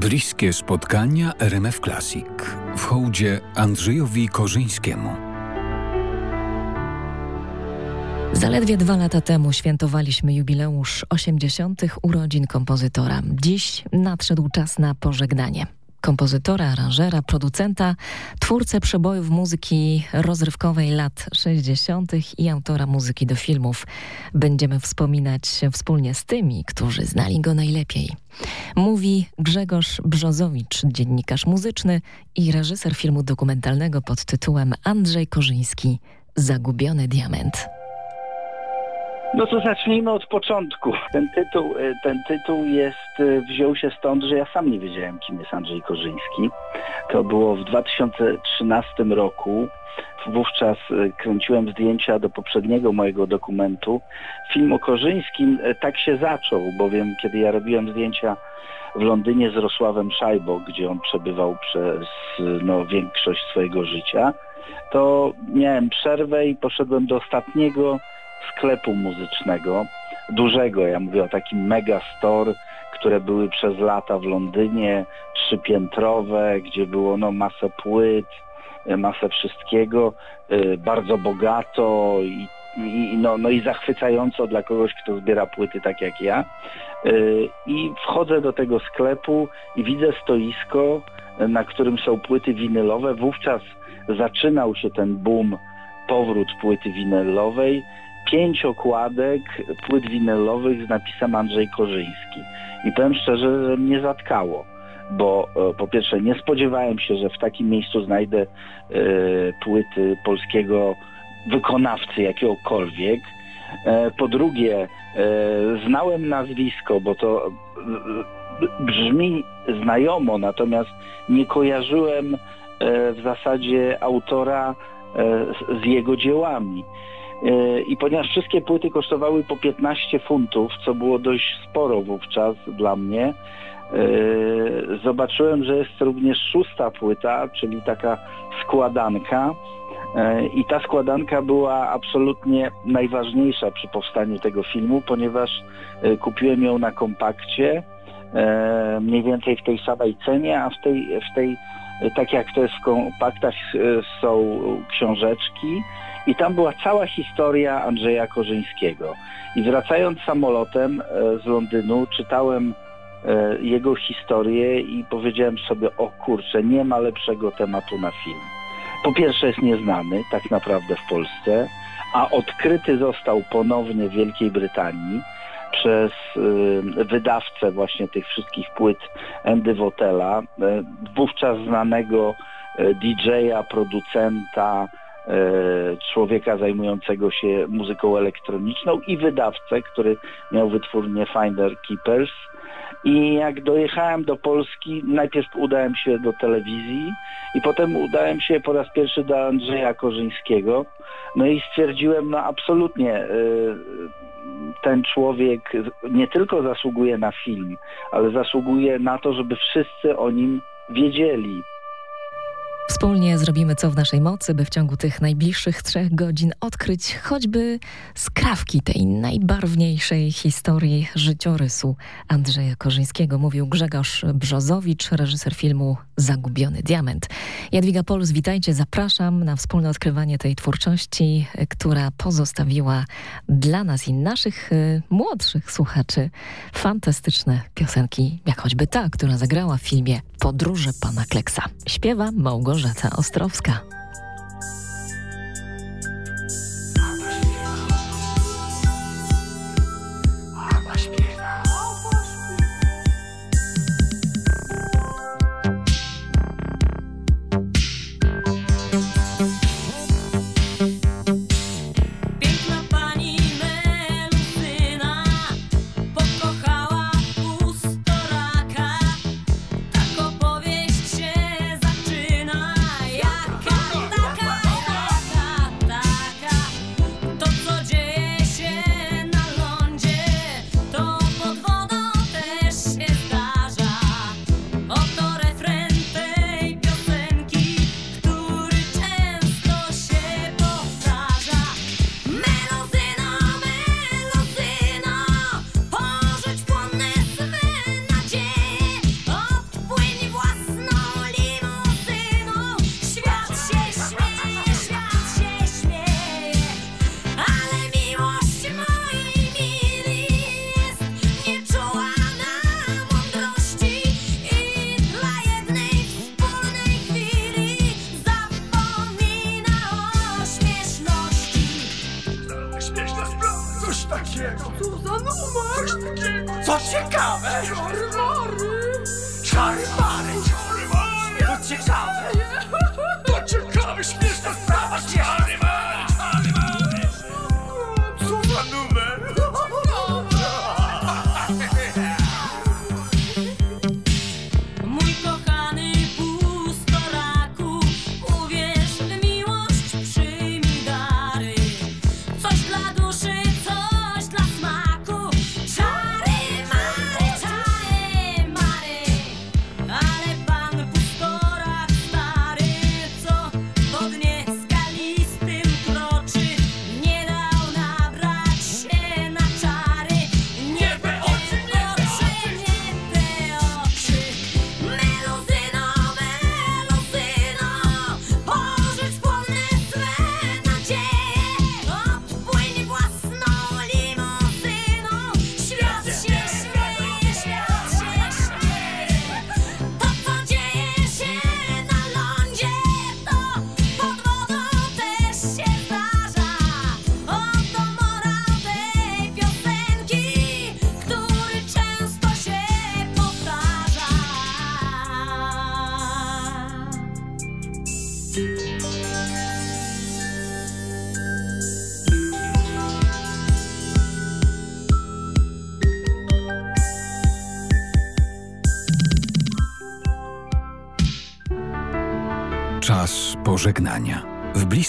Bliskie spotkania RMF Classic w hołdzie Andrzejowi Korzyńskiemu. Zaledwie dwa lata temu świętowaliśmy jubileusz 80. urodzin kompozytora. Dziś nadszedł czas na pożegnanie kompozytora, aranżera, producenta, twórcę przebojów muzyki rozrywkowej lat 60. i autora muzyki do filmów. Będziemy wspominać wspólnie z tymi, którzy znali go najlepiej. Mówi Grzegorz Brzozowicz, dziennikarz muzyczny i reżyser filmu dokumentalnego pod tytułem Andrzej Korzyński Zagubiony diament. No to zacznijmy od początku. Ten tytuł, e, ten tytuł jest, e, wziął się stąd, że ja sam nie wiedziałem, kim jest Andrzej Korzyński. To było w 2013 roku. Wówczas e, kręciłem zdjęcia do poprzedniego mojego dokumentu. Film o Korzyńskim tak się zaczął, bowiem kiedy ja robiłem zdjęcia w Londynie z Rosławem Szajbo, gdzie on przebywał przez no, większość swojego życia, to miałem przerwę i poszedłem do ostatniego sklepu muzycznego, dużego, ja mówię o takim mega store, które były przez lata w Londynie, trzypiętrowe, gdzie było no, masę płyt, e, masę wszystkiego, e, bardzo bogato i, i, no, no i zachwycająco dla kogoś, kto zbiera płyty tak jak ja. E, I wchodzę do tego sklepu i widzę stoisko, na którym są płyty winylowe. Wówczas zaczynał się ten boom, powrót płyty winylowej pięć okładek płyt winylowych z napisem Andrzej Korzyński. I powiem szczerze, że mnie zatkało, bo e, po pierwsze nie spodziewałem się, że w takim miejscu znajdę e, płyty polskiego wykonawcy jakiegokolwiek. E, po drugie, znałem nazwisko, bo to brzmi znajomo, natomiast nie kojarzyłem w zasadzie autora z jego dziełami. E, I ponieważ wszystkie płyty kosztowały po 15 funtów, co było dość sporo wówczas dla mnie, e, zobaczyłem, że jest również szósta płyta, czyli taka składanka. E, I ta składanka była absolutnie najważniejsza przy powstaniu tego filmu, ponieważ kupiłem ją na kompakcie, mniej więcej w tej samej cenie, a w tej, w tej tak jak to jest w kompaktach, są książeczki i tam była cała historia Andrzeja Korzyńskiego. I wracając samolotem e, z Londynu, czytałem e, jego historię i powiedziałem sobie, o kurczę, nie ma lepszego tematu na film. Po pierwsze jest nieznany tak naprawdę w Polsce, a odkryty został ponownie w Wielkiej Brytanii przez e, wydawcę właśnie tych wszystkich płyt Andy Wotela, wówczas znanego DJ-a, producenta, człowieka zajmującego się muzyką elektroniczną i wydawcę, który miał wytwórnię Finder Keepers. I jak dojechałem do Polski, najpierw udałem się do telewizji i potem udałem się po raz pierwszy do Andrzeja Korzyńskiego. No i stwierdziłem, no absolutnie e, ten człowiek nie tylko zasługuje na film, ale zasługuje na to, żeby wszyscy o nim wiedzieli. Wspólnie zrobimy co w naszej mocy, by w ciągu tych najbliższych trzech godzin odkryć choćby skrawki tej najbarwniejszej historii życiorysu Andrzeja Korzyńskiego. Mówił Grzegorz Brzozowicz, reżyser filmu Zagubiony Diament. Jadwiga Polus, witajcie, zapraszam na wspólne odkrywanie tej twórczości, która pozostawiła dla nas i naszych y, młodszych słuchaczy fantastyczne piosenki, jak choćby ta, która zagrała w filmie Podróże Pana Kleksa. Śpiewa Małgorzata Ostrowska.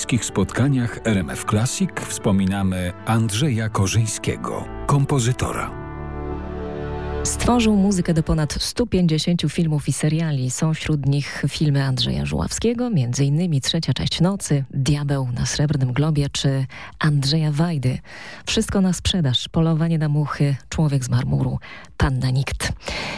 W bliskich spotkaniach RMF Classic wspominamy Andrzeja Korzyńskiego, kompozytora. Stworzył muzykę do ponad 150 filmów i seriali. Są wśród nich filmy Andrzeja Żuławskiego, m.in. Trzecia część nocy, Diabeł na Srebrnym Globie czy Andrzeja Wajdy. Wszystko na sprzedaż, polowanie na muchy, Człowiek z marmuru, Panna Nikt.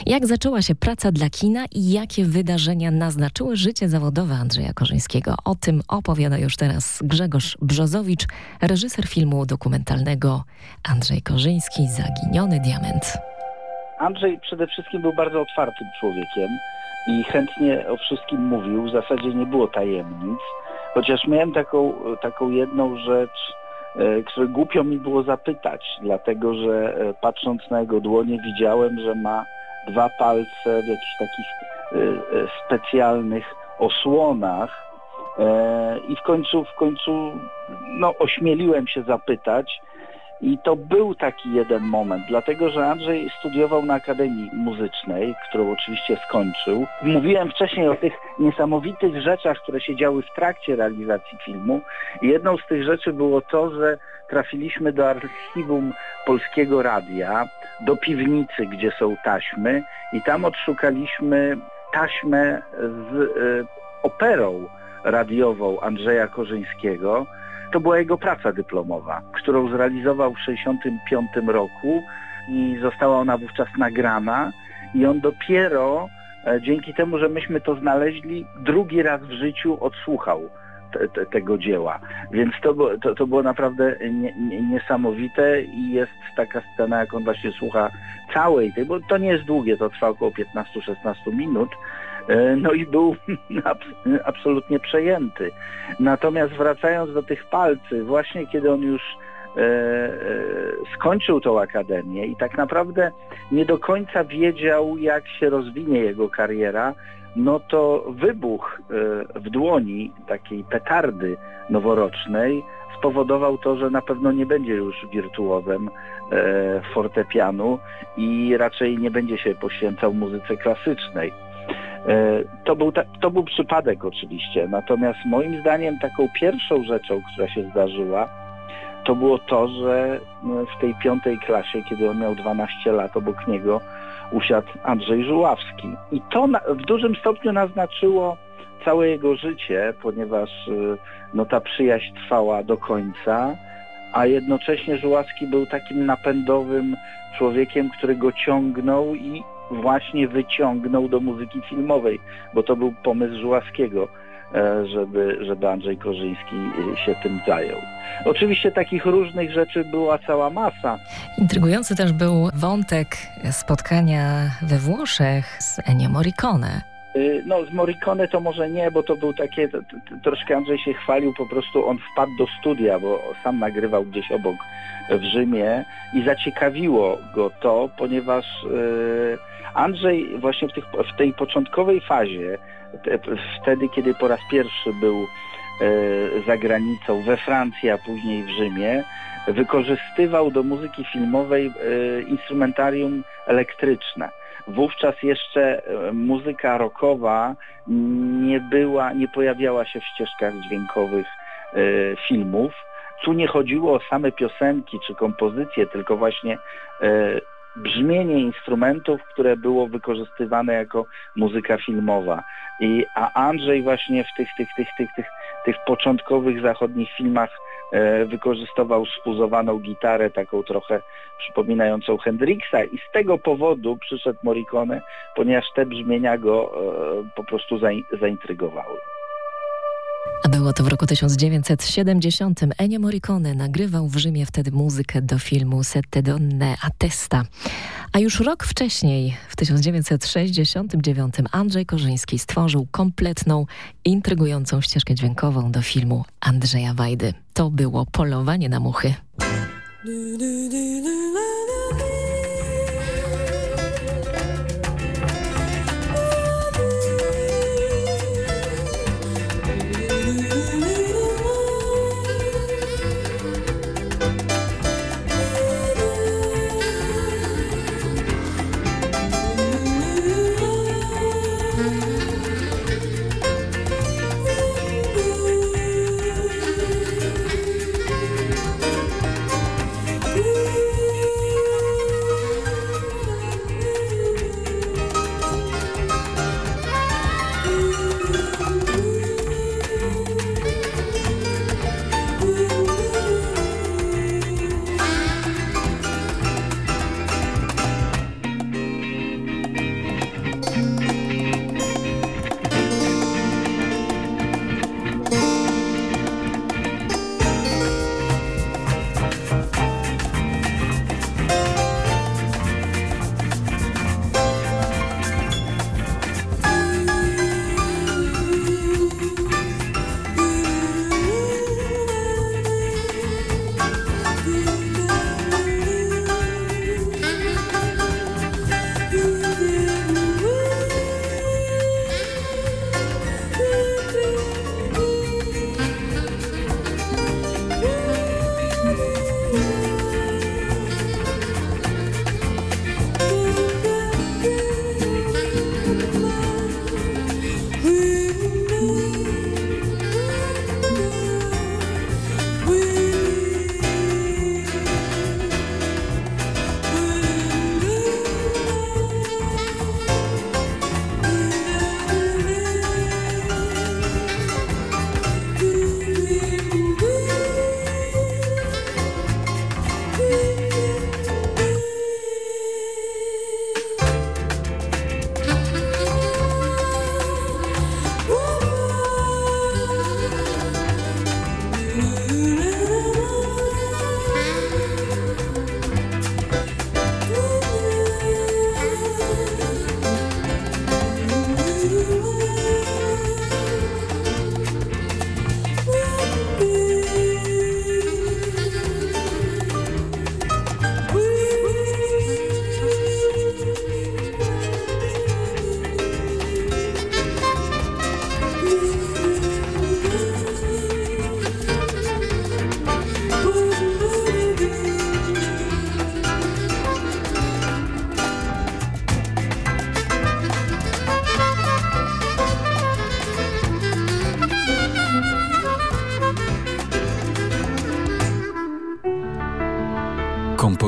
Jak zaczęła się praca dla kina i jakie wydarzenia naznaczyły życie zawodowe Andrzeja Korzyńskiego? O tym opowiada już teraz Grzegorz Brzozowicz, reżyser filmu dokumentalnego Andrzej Korzyński, Zaginiony Diament. Andrzej przede wszystkim był bardzo otwartym człowiekiem i chętnie o wszystkim mówił. W zasadzie nie było tajemnic. Chociaż miałem taką, taką jedną rzecz, e, której głupio mi było zapytać, dlatego że e, patrząc na jego dłonie widziałem, że ma dwa palce w jakichś takich e, e, specjalnych osłonach e, i w końcu, w końcu no, ośmieliłem się zapytać, i to był taki jeden moment, dlatego że Andrzej studiował na Akademii Muzycznej, którą oczywiście skończył. Mówiłem wcześniej o tych niesamowitych rzeczach, które się działy w trakcie realizacji filmu. Jedną z tych rzeczy było to, że trafiliśmy do archiwum Polskiego Radia, do piwnicy, gdzie są taśmy i tam odszukaliśmy taśmę z y, operą radiową Andrzeja Korzyńskiego, to była jego praca dyplomowa, którą zrealizował w 1965 roku i została ona wówczas nagrana. I on dopiero e, dzięki temu, że myśmy to znaleźli, drugi raz w życiu odsłuchał te, te, tego dzieła. Więc to, to, to było naprawdę nie, nie, niesamowite i jest taka scena, jak on właśnie słucha całej tej, bo to nie jest długie, to trwa około 15-16 minut, E, no i był abs- absolutnie przejęty. Natomiast wracając do tych palcy, właśnie kiedy on już e, e, skończył tą akademię i tak naprawdę nie do końca wiedział, jak się rozwinie jego kariera, no to wybuch e, w dłoni takiej petardy noworocznej spowodował to, że na pewno nie będzie już wirtuozem e, fortepianu i raczej nie będzie się poświęcał muzyce klasycznej. E, To był, ta, to był przypadek oczywiście, natomiast moim zdaniem taką pierwszą rzeczą, która się zdarzyła, to było to, że w tej piątej klasie, kiedy on miał 12 lat, obok niego usiadł Andrzej Żuławski. I to na, w dużym stopniu naznaczyło całe jego życie, ponieważ y, no, ta przyjaźń trwała do końca, a jednocześnie Żuławski był takim napędowym człowiekiem, który go ciągnął i właśnie wyciągnął do muzyki filmowej, bo to był pomysł Żuławskiego, żeby, żeby Andrzej Korzyński e, się tym zajął. Oczywiście takich różnych rzeczy była cała masa. Intrygujący też był wątek spotkania we Włoszech z Ennio Morricone. Y, No z Morricone to może nie, bo to był takie, to, to, troszkę Andrzej się chwalił, po prostu on wpadł do studia, bo sam nagrywał gdzieś obok w Rzymie i zaciekawiło go to, ponieważ y, Andrzej właśnie w, tych, w tej początkowej fazie, wtedy kiedy po raz pierwszy był y, za granicą, we Francji, a później w Rzymie, wykorzystywał do muzyki filmowej y, instrumentarium elektryczne. Wówczas jeszcze e, muzyka rockowa nie była, nie pojawiała się w ścieżkach dźwiękowych e, filmów. Tu nie chodziło o same piosenki czy kompozycje, tylko właśnie e, brzmienie instrumentów, które było wykorzystywane jako muzyka filmowa. I, a Andrzej właśnie w tych, tych, tych, tych, tych, tych początkowych zachodnich filmach e, wykorzystywał sfuzowaną gitarę, taką trochę przypominającą Hendrixa i z tego powodu przyszedł Morricone, ponieważ te brzmienia go e, po prostu zain, zaintrygowały. A było to w roku 1970. Ennio Morricone nagrywał w Rzymie wtedy muzykę do filmu Sette Donne a Testa. A już rok wcześniej, w 1969, Andrzej Korzyński stworzył kompletną, intrygującą ścieżkę dźwiękową do filmu Andrzeja Wajdy. To było Polowanie na muchy.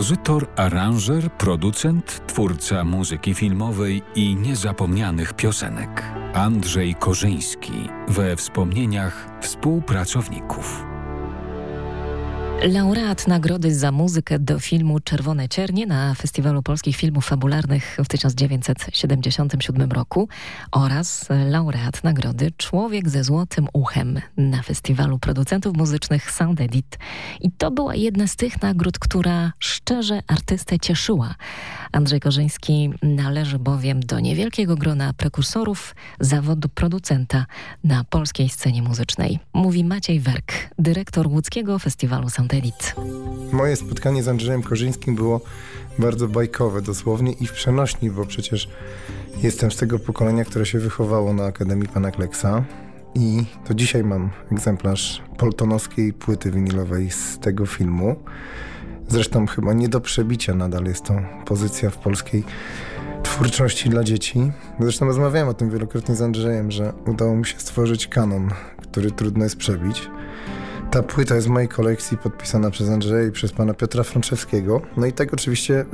Kompozytor, aranżer, producent, twórca muzyki filmowej i niezapomnianych piosenek. Andrzej Korzyński we wspomnieniach współpracowników. Laureat nagrody za muzykę do filmu Czerwone Ciernie na Festiwalu Polskich Filmów Fabularnych w 1977 roku oraz laureat nagrody Człowiek ze złotym uchem na Festiwalu Producentów Muzycznych Sound Edit. I to była jedna z tych nagród, która szczerze artystę cieszyła. Andrzej Korzyński należy bowiem do niewielkiego grona prekursorów zawodu producenta na polskiej scenie muzycznej. Mówi Maciej Werk, dyrektor łódzkiego Festiwalu Sound Edit. Moje spotkanie z Andrzejem Korzyńskim było bardzo bajkowe dosłownie i w przenośni, bo przecież jestem z tego pokolenia, które się wychowało na Akademii Pana Kleksa i to dzisiaj mam egzemplarz poltonowskiej płyty winylowej z tego filmu. Zresztą chyba nie do przebicia nadal jest to pozycja w polskiej twórczości dla dzieci. Zresztą rozmawiałem o tym wielokrotnie z Andrzejem, że udało mi się stworzyć kanon, który trudno jest przebić. Ta płyta jest w mojej kolekcji podpisana przez Andrzeja i przez pana Piotra Franczewskiego. No i tak oczywiście y,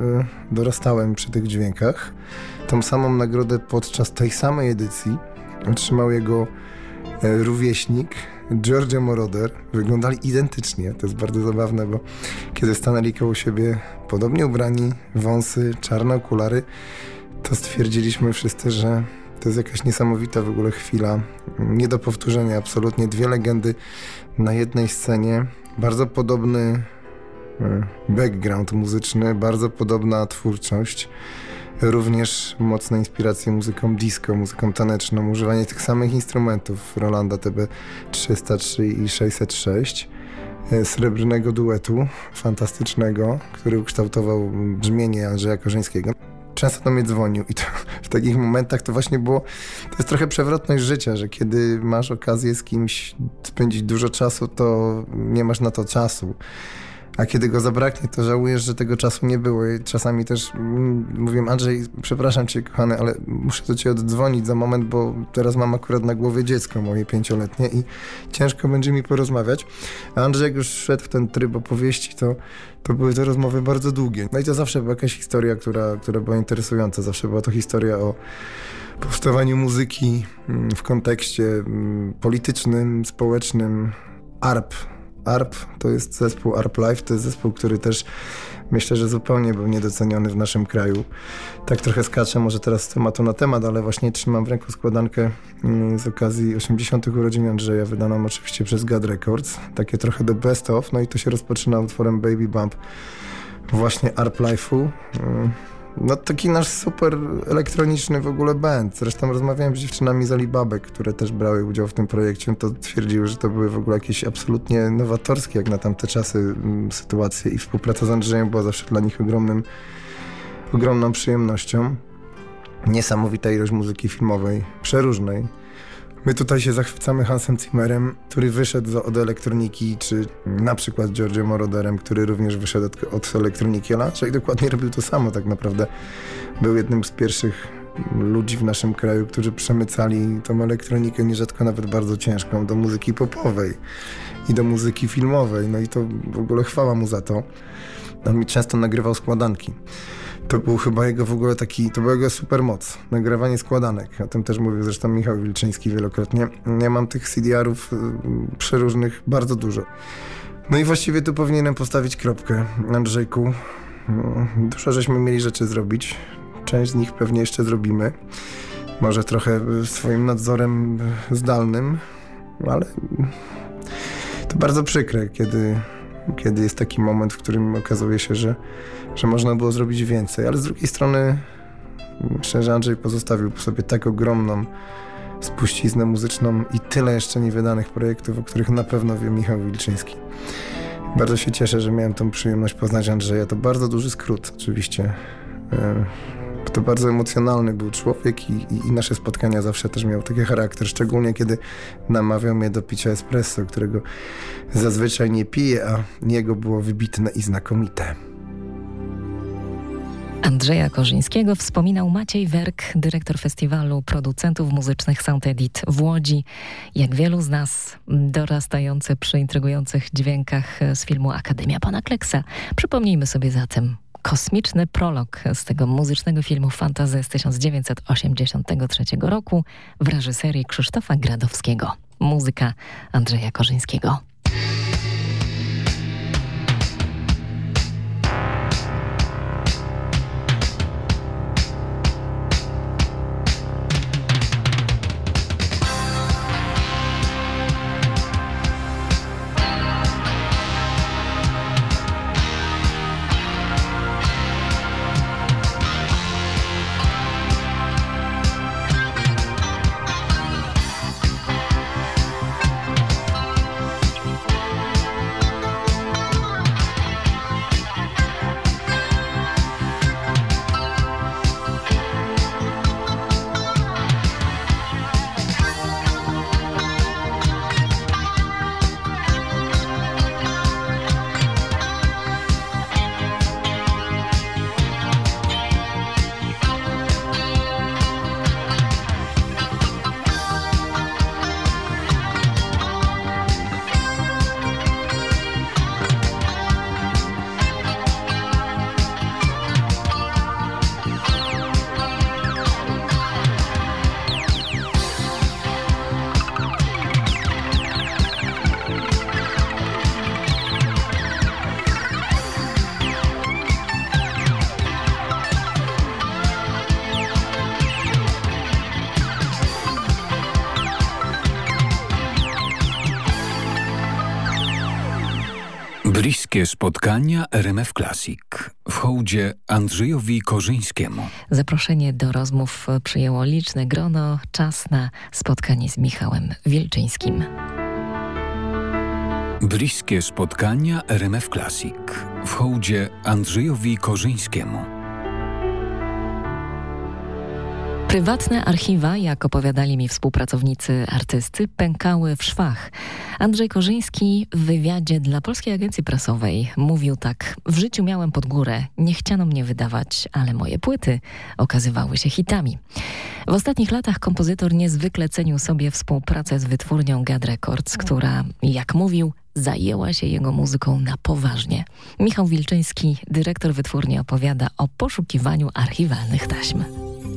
dorastałem przy tych dźwiękach. Tą samą nagrodę podczas tej samej edycji otrzymał jego y, rówieśnik Giorgio Moroder. Wyglądali identycznie. To jest bardzo zabawne, bo kiedy stanęli koło siebie podobnie ubrani, wąsy, czarne okulary, to stwierdziliśmy wszyscy, że to jest jakaś niesamowita w ogóle chwila. Nie do powtórzenia absolutnie. Dwie legendy na jednej scenie. Bardzo podobny e, background muzyczny, bardzo podobna twórczość. Również mocne inspiracje muzyką disco, muzyką taneczną, używanie tych samych instrumentów Rolanda TB 303 i 606 e, srebrnego duetu fantastycznego, który ukształtował brzmienie Andrzeja Korzyńskiego często do mnie dzwonił i to, w takich momentach to właśnie było, to jest trochę przewrotność życia, że kiedy masz okazję z kimś spędzić dużo czasu, to nie masz na to czasu a kiedy go zabraknie, to żałujesz, że tego czasu nie było. I czasami też mm, mówię, Andrzej, przepraszam cię, kochany, ale muszę do ciebie oddzwonić za moment, bo teraz mam akurat na głowie dziecko moje pięcioletnie i ciężko będzie mi porozmawiać. A Andrzej, jak już wszedł w ten tryb opowieści, to, to były te rozmowy bardzo długie. No i to zawsze była jakaś historia, która, która była interesująca. Zawsze była to historia o powstawaniu muzyki mm, w kontekście mm, politycznym, społecznym, ARP, ARP to jest zespół ARP Live, to jest zespół, który też myślę, że zupełnie był niedoceniony w naszym kraju. Tak trochę skaczę może teraz z tematu na temat, ale właśnie trzymam w ręku składankę mm, z okazji 80. urodzin Andrzeja, wydaną oczywiście przez God Records. Takie trochę the best of, no i to się rozpoczyna utworem Baby Bump właśnie ARP Life'u. No taki nasz super elektroniczny w ogóle band. Zresztą rozmawiałem z dziewczynami z Alibabek, które też brały udział w tym projekcie. To twierdziły, że to były w ogóle jakieś absolutnie nowatorskie jak na tamte czasy mm, sytuacje i współpraca z Andrzejem była zawsze dla nich ogromnym, ogromną przyjemnością. Niesamowita ilość muzyki filmowej, przeróżnej. My tutaj się zachwycamy Hansem Zimmerem, który wyszedł od elektroniki, czy na przykład Giorgio Moroderem, który również wyszedł od, od elektroniki, ale Andrzej dokładnie robił to samo tak naprawdę. Był jednym z pierwszych ludzi w naszym kraju, którzy przemycali tą elektronikę, nierzadko nawet bardzo ciężką, do muzyki popowej i do muzyki filmowej. No i to w ogóle chwała mu za to. On mi często nagrywał składanki. To był chyba jego w ogóle taki, to była jego super moc, nagrywanie składanek. O tym też mówił zresztą Michał Wilczyński wielokrotnie. Ja mam tych CDR-ów y, przeróżnych bardzo dużo. No i właściwie tu powinienem postawić kropkę, Andrzejku. Y, dużo żeśmy mieli rzeczy zrobić. Część z nich pewnie jeszcze zrobimy. Może trochę swoim nadzorem zdalnym, ale to bardzo przykre, kiedy kiedy jest taki moment, w którym okazuje się, że, że można było zrobić więcej. Ale z drugiej strony, myślę, że Andrzej pozostawił po sobie tak ogromną spuściznę muzyczną i tyle jeszcze niewydanych projektów, o których na pewno wie Michał Wilczyński. Bardzo się cieszę, że miałem tą przyjemność poznać Andrzeja. To bardzo duży skrót, oczywiście. E, to bardzo emocjonalny był człowiek i, i, i, nasze spotkania zawsze też miały taki charakter, szczególnie kiedy namawiał mnie do picia espresso, którego zazwyczaj nie piję, a jego było wybitne i znakomite. Andrzeja Korzyńskiego wspominał Maciej Werk, dyrektor festiwalu producentów muzycznych Sound Edit w Łodzi. Jak wielu z nas dorastający przy intrygujących dźwiękach z filmu Akademia Pana Kleksa. Przypomnijmy sobie zatem kosmiczny prolog z tego muzycznego filmu Fantazy z 1983 roku w reżyserii Krzysztofa Gradowskiego. Muzyka Andrzeja Korzyńskiego. Bliskie spotkania RMF Classic w hołdzie Andrzejowi Korzyńskiemu. Zaproszenie do rozmów przyjęło liczne grono. Czas na spotkanie z Michałem Wilczyńskim. Bliskie spotkania RMF Classic w hołdzie Andrzejowi Korzyńskiemu. Prywatne archiwa, jak opowiadali mi współpracownicy artysty, pękały w szwach. Andrzej Korzyński w wywiadzie dla Polskiej Agencji Prasowej mówił tak: W życiu miałem pod górę, nie chciano mnie wydawać, ale moje płyty okazywały się hitami. W ostatnich latach kompozytor niezwykle cenił sobie współpracę z wytwórnią Gad Records, która, jak mówił, zajęła się jego muzyką na poważnie. Michał Wilczyński, dyrektor wytwórni, opowiada o poszukiwaniu archiwalnych taśm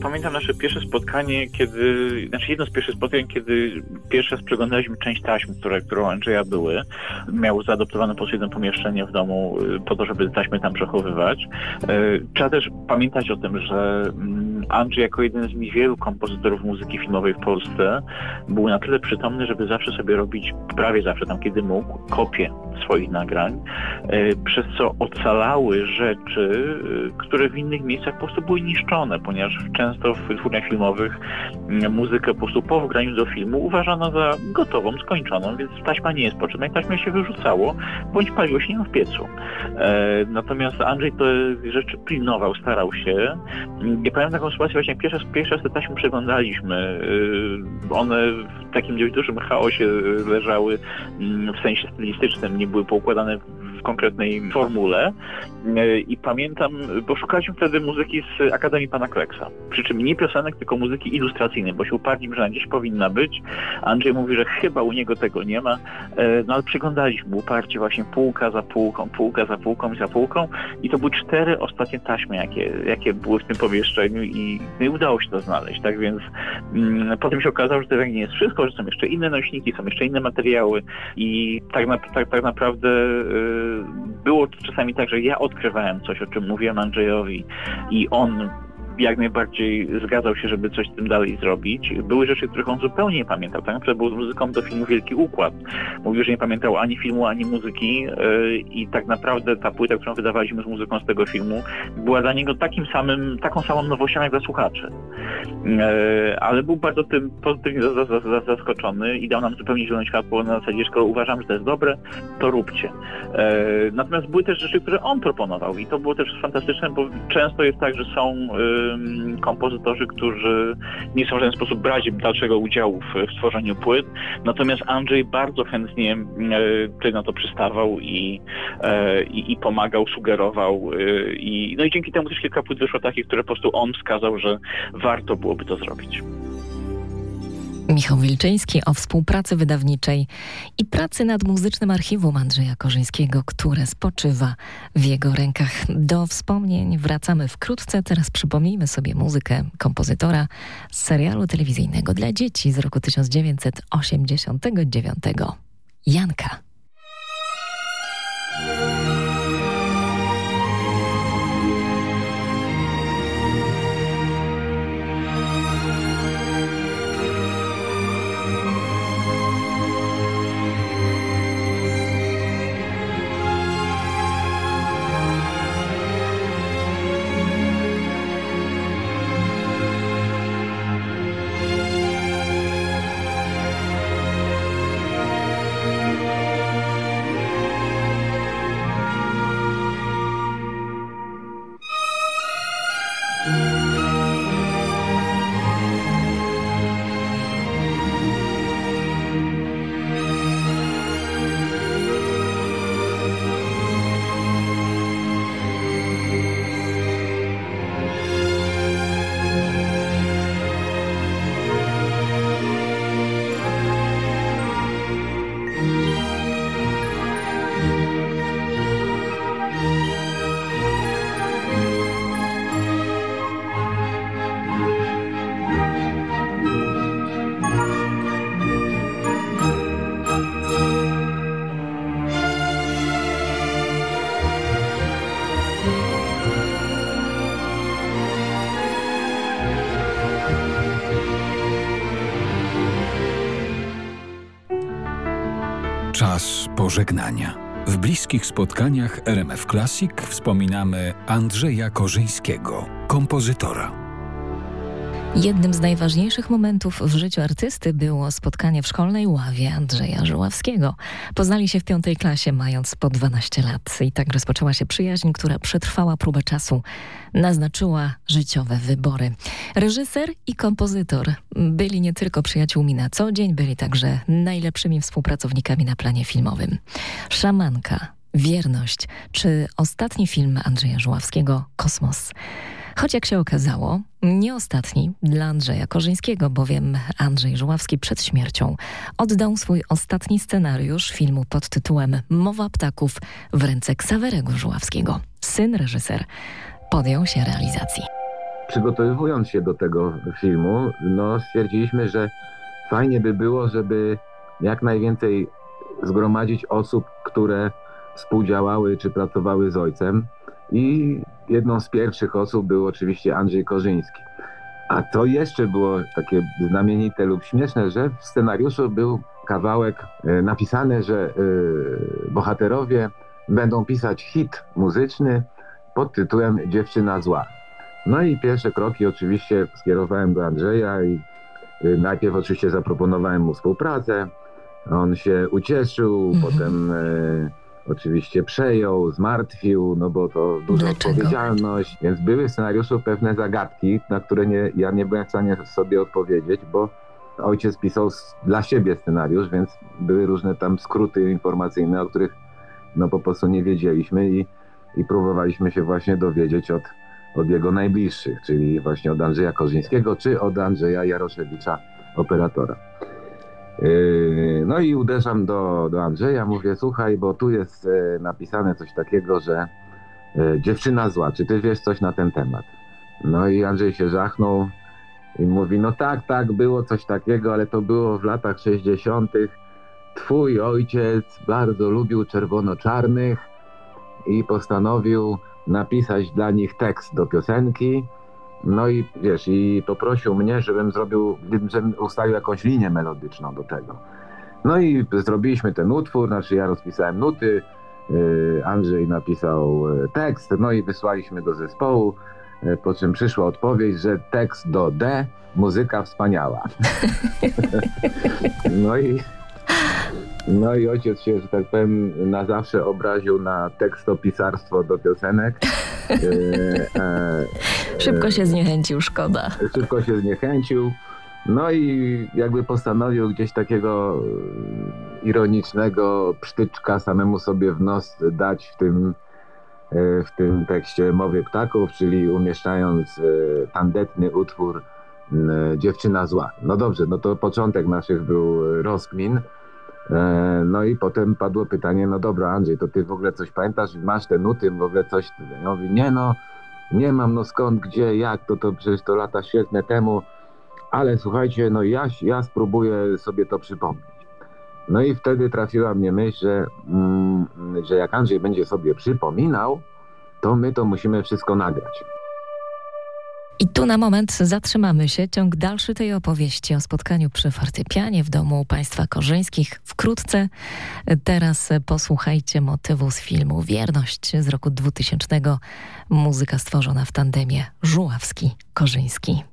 pamiętam nasze pierwsze spotkanie, kiedy, znaczy jedno z pierwszych spotkań, kiedy pierwszy raz przeglądaliśmy część taśm, które, które u Andrzeja były. Miał zaadoptowane po jedno pomieszczenie w domu y, po to, żeby taśmy tam przechowywać. Y, trzeba też pamiętać o tym, że mm, Andrzej jako jeden z niewielu kompozytorów muzyki filmowej w Polsce był na tyle przytomny, żeby zawsze sobie robić, prawie zawsze tam kiedy mógł, kopie swoich nagrań, y, przez co ocalały rzeczy, które w innych miejscach po prostu były niszczone, ponieważ często w wytwórniach filmowych mm, muzykę po prostu po wgraniu do filmu uważano za gotową, skończoną, więc taśma nie jest potrzebna i taśmę się wyrzucało, bądź paliło się ją w piecu. E, natomiast Andrzej te rzeczy pilnował, starał się. I pamiętam taką sytuację, właśnie pierwsze, pierwsze te taśmy przeglądaliśmy. E, one w takim dość dużym chaosie leżały mm, w sensie stylistycznym, nie były poukładane konkretnej formule. E, I pamiętam, bo szukaliśmy wtedy muzyki z Akademii Pana Kleksa. Przy czym nie piosenek, tylko muzyki ilustracyjnej, bo się uparliśmy, że gdzieś powinna być. Andrzej mówi, że chyba u niego tego nie ma. E, no ale przyglądaliśmy uparcie właśnie półka za półką, półka za półką i za półką. I to były cztery ostatnie taśmy, jakie, jakie były w tym pomieszczeniu i nie udało się to znaleźć. Tak więc mm, potem się okazało, że to nie jest wszystko, że są jeszcze inne nośniki, są jeszcze inne materiały i tak, na, tak, tak naprawdę y, było czasami tak, że ja odkrywałem coś, o czym mówiłem Andrzejowi i on jak najbardziej zgadzał się, żeby coś z tym dalej zrobić. Były rzeczy, których on zupełnie nie pamiętał. Tak na przykład był z muzyką do filmu Wielki Układ. Mówił, że nie pamiętał ani filmu, ani muzyki yy, i tak naprawdę ta płyta, którą wydawaliśmy z muzyką z tego filmu, była dla niego takim samym, taką samą nowością jak dla słuchaczy. Yy, ale był bardzo tym pozytywnie zaskoczony i dał nam zupełnie zielone światło na zasadzie, skoro uważam, że to jest dobre, to róbcie. Yy, natomiast były też rzeczy, które on proponował i to było też fantastyczne, bo często jest tak, że są kompozytorzy, którzy nie są w żaden sposób brać dalszego udziału w, w stworzeniu płyt. Natomiast Andrzej bardzo chętnie tutaj na to przystawał i, e, i, i pomagał, sugerował. E, I, no i dzięki temu też kilka płyt wyszło takich, które po prostu on wskazał, że warto byłoby to zrobić. Michał Wilczyński o współpracy wydawniczej i pracy nad muzycznym archiwum Andrzeja Korzyńskiego, które spoczywa w jego rękach. Do wspomnień wracamy wkrótce. Teraz przypomnijmy sobie muzykę kompozytora z serialu telewizyjnego dla dzieci z roku 1989. Janka. Pożegnania. W bliskich spotkaniach RMF Classic wspominamy Andrzeja Korzyńskiego, kompozytora. Jednym z najważniejszych momentów w życiu artysty było spotkanie w szkolnej ławie Andrzeja Żuławskiego. Poznali się w piątej klasie, mając po 12 lat. I tak rozpoczęła się przyjaźń, która przetrwała próbę czasu. Naznaczyła życiowe wybory. Reżyser i kompozytor byli nie tylko przyjaciółmi na co dzień, byli także najlepszymi współpracownikami na planie filmowym. Szamanka, Wierność czy ostatni film Andrzeja Żuławskiego Kosmos. Choć jak się okazało, nie ostatni dla Andrzeja Korzyńskiego, bowiem Andrzej Żuławski przed śmiercią oddał swój ostatni scenariusz filmu pod tytułem Mowa ptaków w ręce Ksawerego Żuławskiego. Syn reżyser podjął się realizacji. Przygotowując się do tego filmu, no stwierdziliśmy, że fajnie by było, żeby jak najwięcej zgromadzić osób, które współdziałały czy pracowały z ojcem. I jedną z pierwszych osób był oczywiście Andrzej Korzyński. A to jeszcze było takie znamienite lub śmieszne, że w scenariuszu był kawałek e, napisany, że e, bohaterowie będą pisać hit muzyczny pod tytułem Dziewczyna zła. No i pierwsze kroki oczywiście skierowałem do Andrzeja i e, najpierw oczywiście zaproponowałem mu współpracę. On się ucieszył, mhm. potem oczywiście przejął, zmartwił, no bo to duża Dlaczego? odpowiedzialność, więc były w scenariuszu pewne zagadki, na które nie, ja nie byłem w stanie sobie odpowiedzieć, bo ojciec pisał dla siebie scenariusz, więc były różne tam skróty informacyjne, o których no po prostu nie wiedzieliśmy i, i próbowaliśmy się właśnie dowiedzieć od, od jego najbliższych, czyli właśnie od Andrzeja Korzyńskiego, czy od Andrzeja Jaroszewicza, operatora. Yy, no i uderzam do, do Andrzeja, mówię, słuchaj, bo tu jest e, napisane coś takiego, że e, dziewczyna zła, czy ty wiesz coś na ten temat? No i Andrzej się żachnął i mówi, no tak, tak, było coś takiego, ale to było w latach 60. Twój ojciec bardzo lubił czerwono-czarnych i postanowił napisać dla nich tekst do piosenki, no i wiesz, i poprosił mnie, żebym zrobił, żebym ustawił jakąś linię melodyczną do tego. No i zrobiliśmy ten utwór, znaczy ja rozpisałem nuty, y, Andrzej napisał y, tekst, no i wysłaliśmy do zespołu, y, po czym przyszła odpowiedź, że tekst do D, muzyka wspaniała. no i no i ojciec się, że tak powiem, na zawsze obraził na tekstopisarstwo do piosenek. E, e, szybko się zniechęcił, szkoda. Szybko się zniechęcił. No i jakby postanowił gdzieś takiego ironicznego psztyczka samemu sobie w nos dać w tym, e, w tym tekście Mowy Ptaków, czyli umieszczając tandetny utwór Dziewczyna Zła. No dobrze, no to początek naszych był rozkmin. E, no i potem padło pytanie, no dobra Andrzej, to ty w ogóle coś pamiętasz, masz te nuty, w ogóle coś, ja mówię, nie no, nie mam, no skąd, gdzie, jak, to, to przecież to lata świetne temu, ale słuchajcie, no ja, ja spróbuję sobie to przypomnieć. No i wtedy trafiła mnie myśl, że, mm, że jak Andrzej będzie sobie przypominał, to my to musimy wszystko nagrać. I tu na moment zatrzymamy się. Ciąg dalszy tej opowieści o spotkaniu przy fortepianie w domu państwa korzyńskich wkrótce. Teraz posłuchajcie motywu z filmu Wierność z roku 2000. Muzyka stworzona w tandemie Żuławski-Korzyński.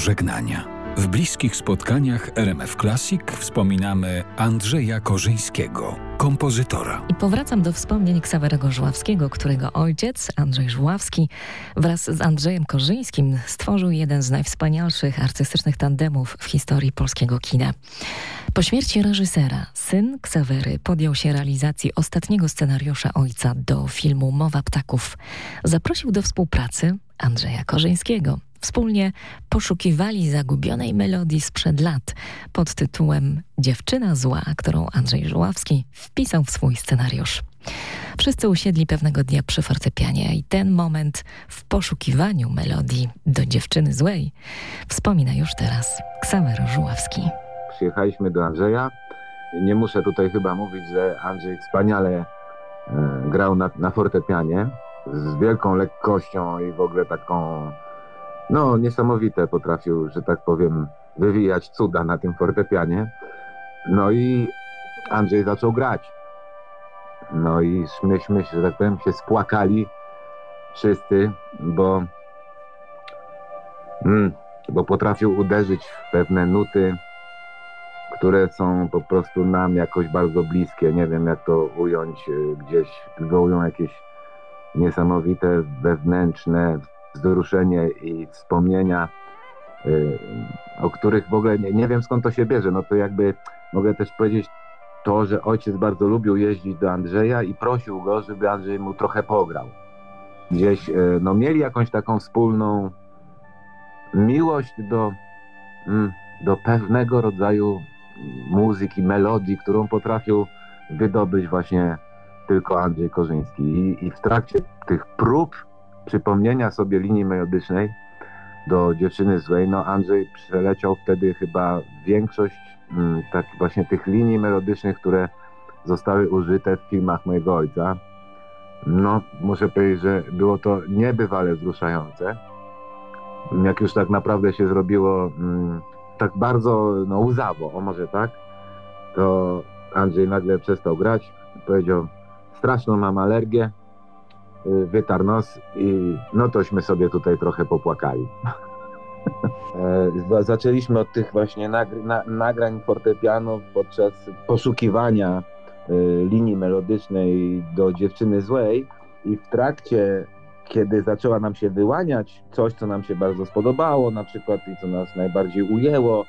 Pożegnania. W bliskich spotkaniach RMF Classic wspominamy Andrzeja Korzyńskiego, kompozytora. I powracam do wspomnień Ksawerego Żuławskiego, którego ojciec, Andrzej Żuławski, wraz z Andrzejem Korzyńskim stworzył jeden z najwspanialszych artystycznych tandemów w historii polskiego kina. Po śmierci reżysera, syn Ksawery podjął się realizacji ostatniego scenariusza ojca do filmu Mowa Ptaków. Zaprosił do współpracy Andrzeja Korzyńskiego. Wspólnie poszukiwali zagubionej melodii sprzed lat pod tytułem Dziewczyna zła, którą Andrzej Żuławski wpisał w swój scenariusz. Wszyscy usiedli pewnego dnia przy fortepianie i ten moment w poszukiwaniu melodii do dziewczyny złej wspomina już teraz Ksawery Żuławski. Przyjechaliśmy do Andrzeja. Nie muszę tutaj chyba mówić, że Andrzej wspaniale e, grał na, na fortepianie z wielką lekkością i w ogóle taką no niesamowite potrafił, że tak powiem, wywijać cuda na tym fortepianie. No i Andrzej zaczął grać. No i myśmy, że tak powiem, się spłakali wszyscy, bo, mm, bo potrafił uderzyć w pewne nuty, które są po prostu nam jakoś bardzo bliskie. Nie wiem, jak to ująć, y, gdzieś wywołują jakieś niesamowite wewnętrzne wzruszenie i wspomnienia, y, o których w ogóle nie, nie wiem skąd to się bierze. No to jakby mogę też powiedzieć to, że ojciec bardzo lubił jeździć do Andrzeja i prosił go, żeby Andrzej mu trochę pograł. Gdzieś y, no, mieli jakąś taką wspólną miłość do, mm, do pewnego rodzaju muzyki, melodii, którą potrafił wydobyć właśnie tylko Andrzej Korzyński. I, i w trakcie tych prób przypomnienia sobie linii melodycznej do dziewczyny złej, no Andrzej przeleciał wtedy chyba większość mm, tak właśnie tych linii melodycznych, które zostały użyte w filmach mojego ojca. No, muszę powiedzieć, że było to niebywale wzruszające. Jak już tak naprawdę się zrobiło mm, tak bardzo no, łzawo, o może tak, to Andrzej nagle przestał grać. Powiedział, straszną mam alergię, Y, wytarł nos i no tośmy sobie tutaj trochę popłakali. E, zaczęliśmy od tych właśnie nagr na nagrań fortepianu podczas poszukiwania y, linii melodycznej do dziewczyny złej i w trakcie, kiedy zaczęła nam się wyłaniać coś, co nam się bardzo spodobało, na przykład i co nas najbardziej ujęło,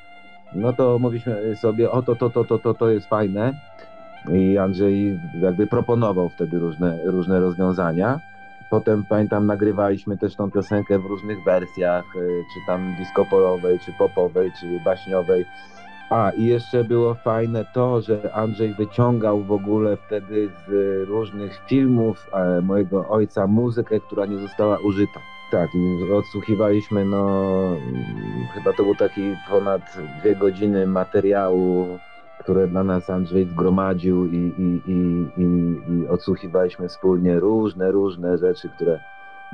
no to mówiliśmy sobie, o to, to, to, to, to, to jest fajne i Andrzej jakby proponował wtedy różne, różne rozwiązania. Potem pamiętam, nagrywaliśmy też tą piosenkę w różnych wersjach, y, czy tam disco polowej, czy popowej, czy baśniowej. A i jeszcze było fajne to, że Andrzej wyciągał w ogóle wtedy z różnych filmów e, mojego ojca muzykę, która nie została użyta. Tak, odsłuchiwaliśmy, no chyba to był taki ponad dwie godziny materiału które dla nas Andrzej zgromadził i, i, i, i, i odsłuchiwaliśmy wspólnie różne, różne rzeczy, które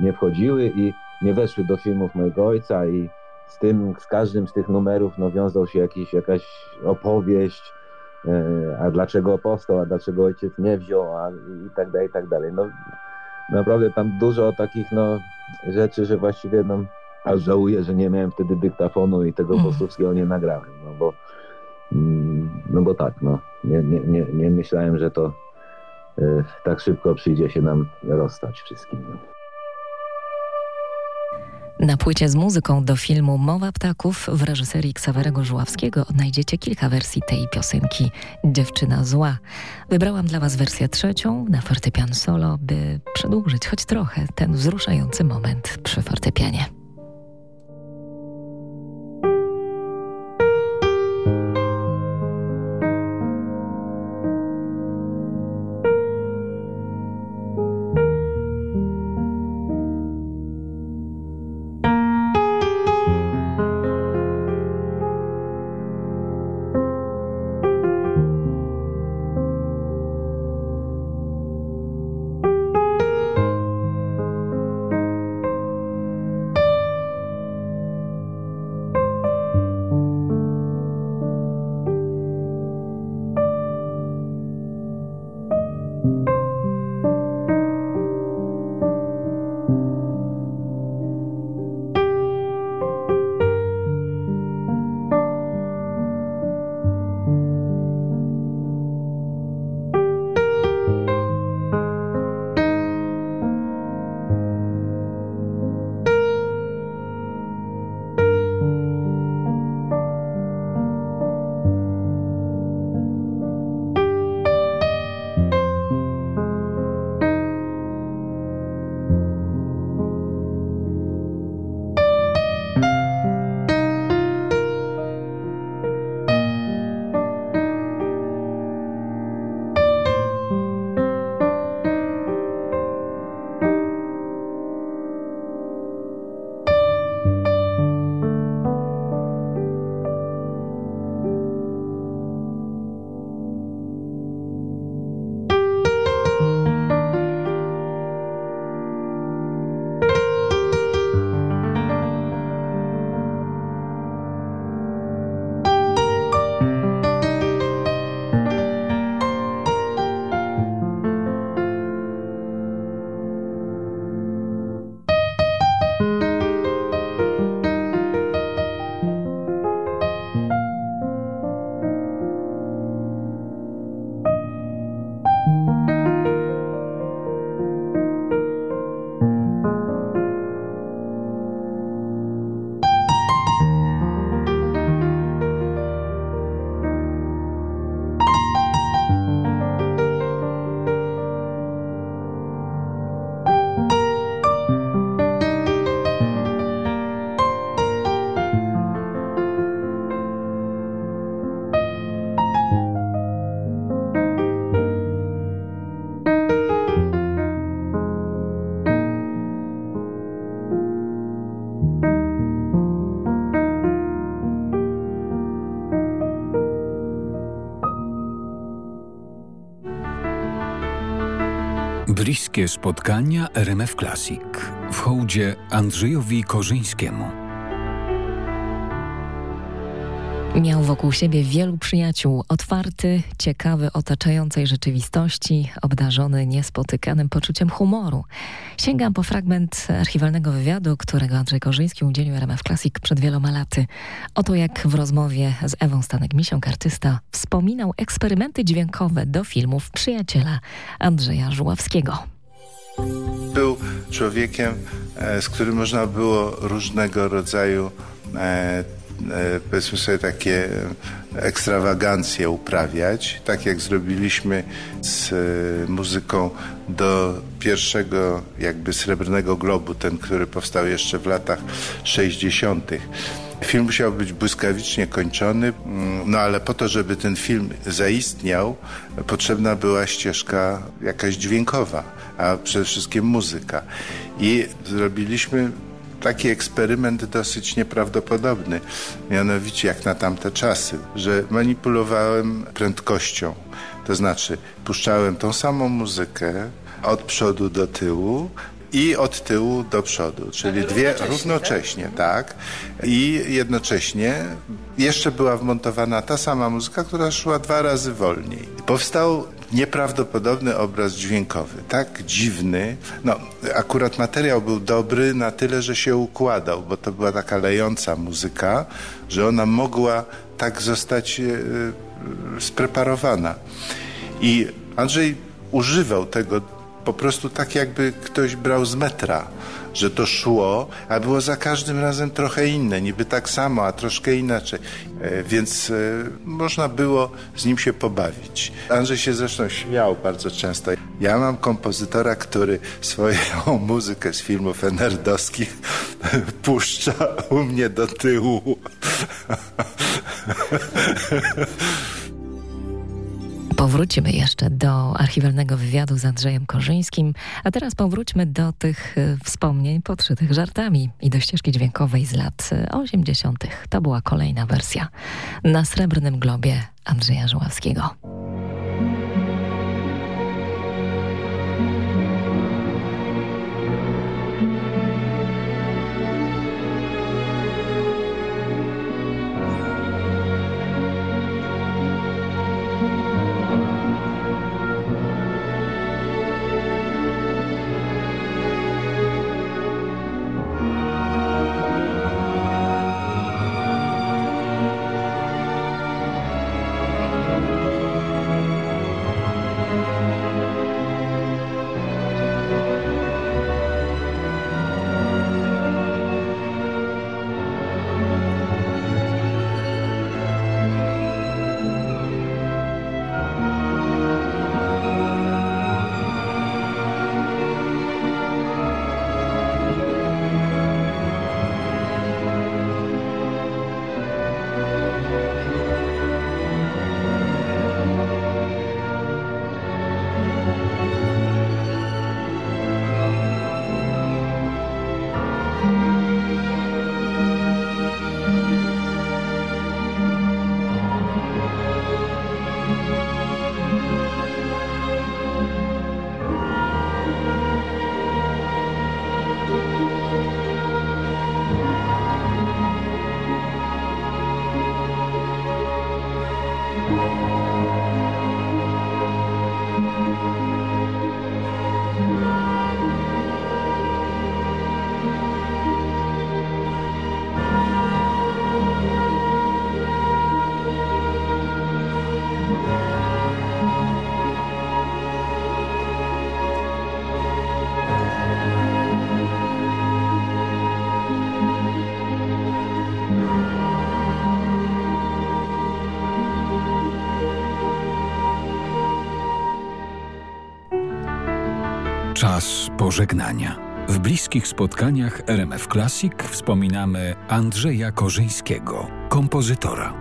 nie wchodziły i nie weszły do filmów mojego ojca i z tym, z każdym z tych numerów no, wiązał się jakiś, jakaś opowieść, e, a dlaczego powstał, a dlaczego ojciec nie wziął, a i tak dalej, i tak dalej. No, naprawdę tam dużo takich no, rzeczy, że właściwie no, aż żałuję, że nie miałem wtedy dyktafonu i tego mm. nie nagrałem, no bo Mm, no bo tak, no, nie, nie, nie, nie myślałem, że to y, tak szybko przyjdzie się nam rozstać wszystkim. No. Na płycie z muzyką do filmu Mowa Ptaków w reżyserii Ksawerego Żuławskiego odnajdziecie kilka wersji tej piosenki Dziewczyna Zła. Wybrałam dla Was wersję trzecią na fortepian solo, by przedłużyć choć trochę ten wzruszający moment przy fortepianie. Bliskie spotkania RMF Classic w hołdzie Andrzejowi Korzyńskiemu. Miał wokół siebie wielu przyjaciół, otwarty, ciekawy otaczającej rzeczywistości, obdarzony niespotykanym poczuciem humoru. Sięgam po fragment archiwalnego wywiadu, którego Andrzej Korzyński udzielił RMF Classic przed wieloma laty. Oto jak w rozmowie z Ewą Stanek-Misią, artysta, wspominał eksperymenty dźwiękowe do filmów przyjaciela Andrzeja Żuławskiego. Był człowiekiem, e, z którym można było różnego rodzaju e, powiedzmy sobie takie ekstrawagancje uprawiać, tak jak zrobiliśmy z e, muzyką do pierwszego jakby Srebrnego Globu, ten, który powstał jeszcze w latach 60. Film musiał być błyskawicznie kończony, mm, no ale po to, żeby ten film zaistniał, potrzebna była ścieżka jakaś dźwiękowa, a przede wszystkim muzyka. I zrobiliśmy taki eksperyment dosyć nieprawdopodobny, mianowicie jak na tamte czasy, że manipulowałem prędkością. To znaczy, puszczałem tą samą muzykę od przodu do tyłu, i od tyłu do przodu, czyli dwie równocześnie, równocześnie tak? I jednocześnie jeszcze była wmontowana ta sama muzyka, która szła dwa razy wolniej. Powstał nieprawdopodobny obraz dźwiękowy, tak dziwny. No, akurat materiał był dobry na tyle, że się układał, bo to była taka lejąca muzyka, że ona mogła tak zostać e, spreparowana. I Andrzej używał tego po prostu tak, jakby ktoś brał z metra że to szło, a było za każdym razem trochę inne, niby tak samo, a troszkę inaczej. E, więc e, można było z nim się pobawić. Andrzej się zresztą śmiał bardzo często. Ja mam kompozytora, który swoją muzykę z filmów enerdowskich puszcza u mnie do tyłu. Powrócimy jeszcze do archiwalnego wywiadu z Andrzejem Korzyńskim, a teraz powróćmy do tych y, wspomnień podszytych żartami i do ścieżki dźwiękowej z lat 80. To była kolejna wersja na Srebrnym Globie Andrzeja Żuławskiego. Czas pożegnania. W bliskich spotkaniach RMF Classic wspominamy Andrzeja Korzyńskiego, kompozytora.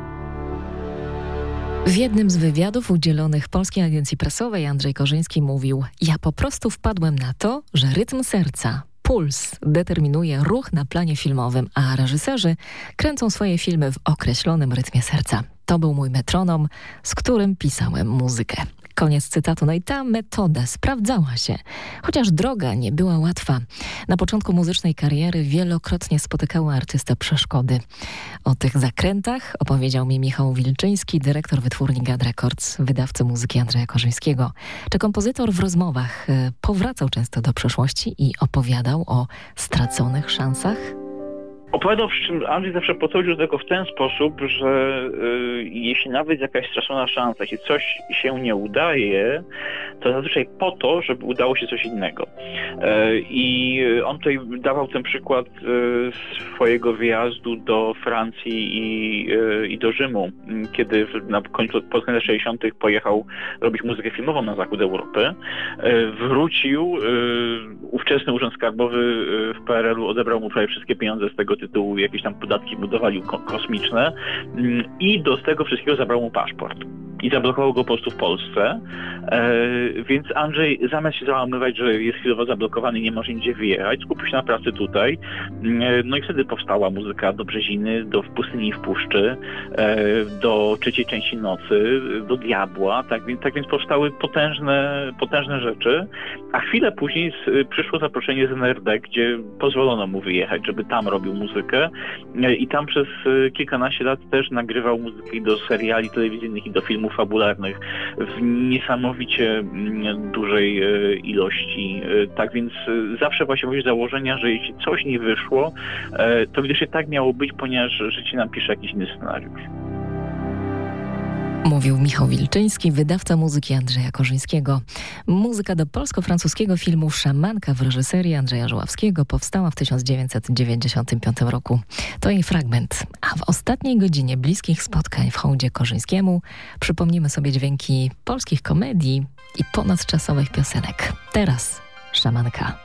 W jednym z wywiadów udzielonych Polskiej Agencji Prasowej Andrzej Korzyński mówił Ja po prostu wpadłem na to, że rytm serca, puls determinuje ruch na planie filmowym, a reżyserzy kręcą swoje filmy w określonym rytmie serca. To był mój metronom, z którym pisałem muzykę. Koniec cytatu. No i ta metoda sprawdzała się, chociaż droga nie była łatwa. Na początku muzycznej kariery wielokrotnie spotykała artysta przeszkody. O tych zakrętach opowiedział mi Michał Wilczyński, dyrektor wytwórni Gad Records, wydawcy muzyki Andrzeja Korzyńskiego. Czy kompozytor w rozmowach y, powracał często do przeszłości i opowiadał o straconych szansach? Opowiadał, przy czym Andrzej zawsze podchodził do tego w ten sposób, że y, jeśli nawet jakaś stracona szansa, jeśli coś się nie udaje, to zazwyczaj po to, żeby udało się coś innego. E, I on tutaj dawał ten przykład e, swojego wyjazdu do Francji i, e, i do Rzymu, m, kiedy w- na końcu pod koniec 60. pojechał robić muzykę filmową na zachód Europy. E, Wrócił, e, ówczesny Urząd Skarbowy w PRL-u odebrał mu prawie wszystkie pieniądze z tego tytułu, jakieś tam podatki budowali ko- kosmiczne mm, i do tego wszystkiego zabrał mu paszport. I zablokował go po prostu w Polsce. E, więc Andrzej zamiast się załamywać, że jest chwilowo zablokowany i nie może nigdzie wyjechać, skupił się na pracy tutaj. E, No i wtedy powstała muzyka do Brzeziny, do W pustyni i w puszczy, e, do trzeciej części nocy, do Diabła. Tak więc, tak więc powstały potężne, potężne rzeczy. A chwilę później z, przyszło zaproszenie z NRD, gdzie pozwolono mu wyjechać, żeby tam robił muzykę. E, I tam przez e, kilkanaście lat też nagrywał muzykę i do seriali telewizyjnych, i do filmów fabularnych w niesamowicie mm, dużej e, ilości. E, Tak więc e, zawsze właśnie z założenia, że jeśli coś nie wyszło, to widocznie tak miało być, ponieważ życie nam pisze jakiś inny scenariusz. Mówił Michał Wilczyński, wydawca muzyki Andrzeja Korzyńskiego. Muzyka do polsko-francuskiego filmu Szamanka w reżyserii Andrzeja Żuławskiego powstała w 1995 roku. To jej fragment. A w ostatniej godzinie bliskich spotkań w hołdzie Korzyńskiemu przypomnimy sobie dźwięki polskich komedii i ponadczasowych piosenek. Teraz Szamanka.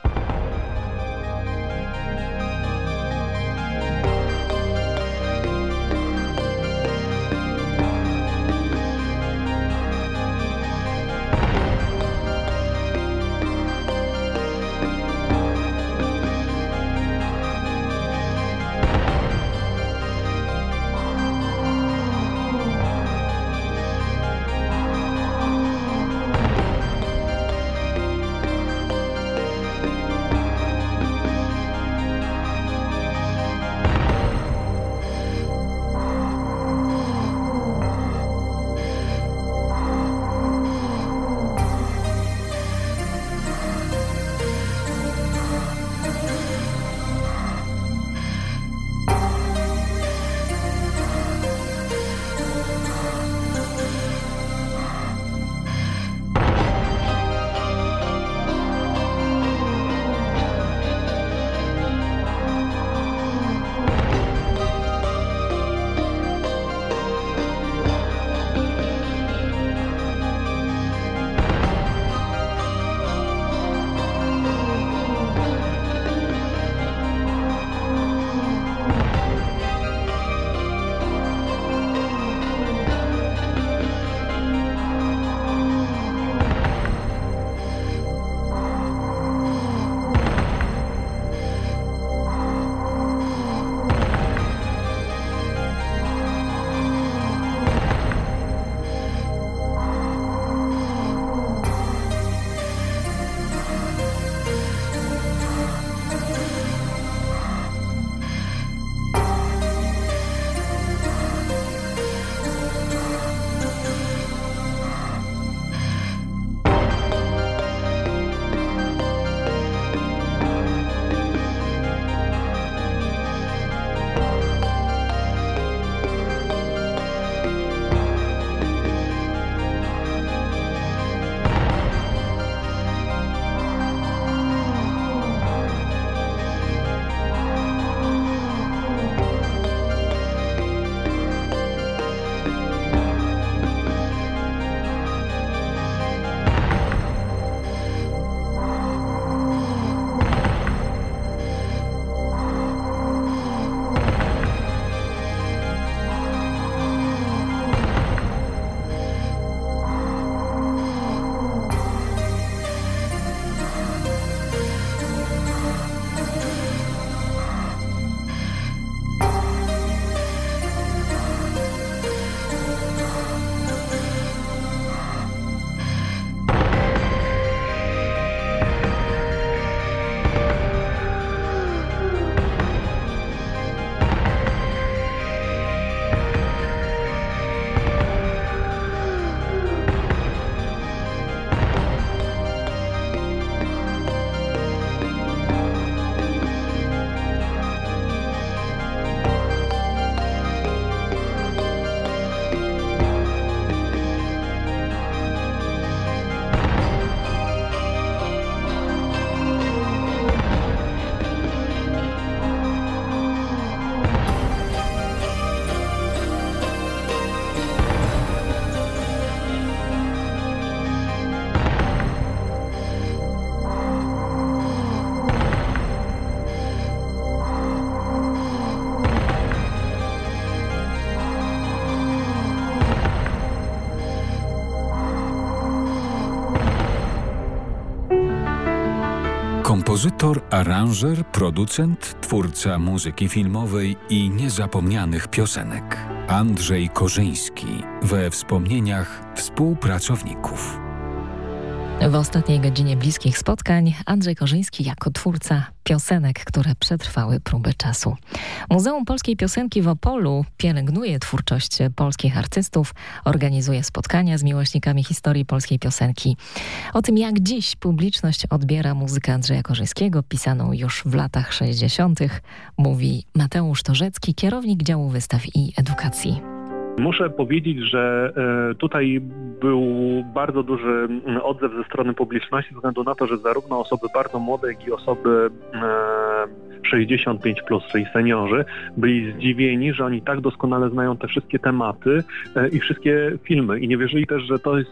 Kompozytor, aranżer, producent, twórca muzyki filmowej i niezapomnianych piosenek. Andrzej Korzyński we wspomnieniach współpracowników. W ostatniej godzinie bliskich spotkań Andrzej Korzyński jako twórca piosenek, które przetrwały próby czasu. Muzeum Polskiej Piosenki w Opolu pielęgnuje twórczość polskich artystów, organizuje spotkania z miłośnikami historii polskiej piosenki. O tym, jak dziś publiczność odbiera muzykę Andrzeja Korzyńskiego, pisaną już w latach 60., mówi Mateusz Torzecki, kierownik działu wystaw i edukacji. Muszę powiedzieć, że e, tutaj był bardzo duży odzew ze strony publiczności, ze względu na to, że zarówno osoby bardzo młode, jak i osoby 65 plus, czyli seniorzy, byli zdziwieni, że oni tak doskonale znają te wszystkie tematy e, i wszystkie filmy. I nie wierzyli też, że to jest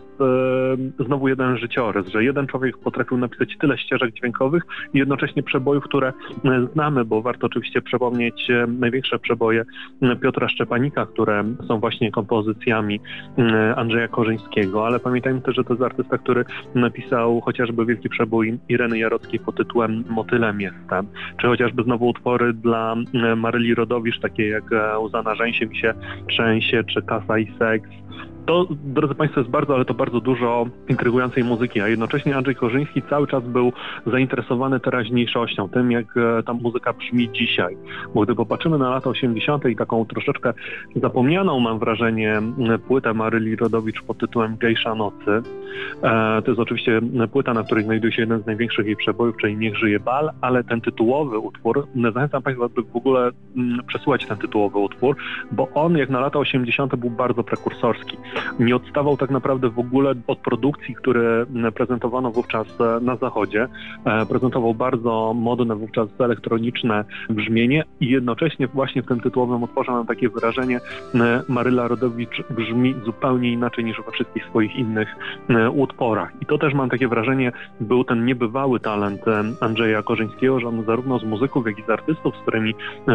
e, znowu jeden życiorys, że jeden człowiek potrafił napisać tyle ścieżek dźwiękowych i jednocześnie przebojów, które znamy, bo warto oczywiście przypomnieć największe przeboje Piotra Szczepanika, które są właśnie kompozycjami Andrzeja Korzyńskiego, ale pamiętajmy też, że to jest artysta, który napisał chociażby wielki przebój Ireny Jarockiej pod tytułem Motylem jestem, czy chociażby znowu utwory dla Maryli Rodowicz, takie jak Łza na rzęsie mi się trzęsie, czy Kasa i seks, to, drodzy Państwo, jest bardzo, ale to bardzo dużo intrygującej muzyki, a jednocześnie Andrzej Korzyński cały czas był zainteresowany teraźniejszością, tym jak e, ta muzyka brzmi dzisiaj. Bo gdy popatrzymy na lata 80. i taką troszeczkę zapomnianą, mam wrażenie, płytę Maryli Rodowicz pod tytułem Gejsza Nocy. E, to jest oczywiście płyta, na której znajduje się jeden z największych jej przebojów, czyli Niech żyje bal, ale ten tytułowy utwór, zachęcam Państwa, by w ogóle przesłuchać ten tytułowy utwór, bo on jak na lata 80. był bardzo prekursorski nie odstawał tak naprawdę w ogóle od produkcji, które prezentowano wówczas e, na zachodzie. E, prezentował bardzo modne wówczas elektroniczne brzmienie i jednocześnie właśnie w tym tytułowym utworze mam takie wrażenie, e, Maryla Rodowicz brzmi zupełnie inaczej niż we wszystkich swoich innych utworach. I to też mam takie wrażenie, był ten niebywały talent Andrzeja Korzyńskiego, że on zarówno z muzyków, jak i z artystów, z którymi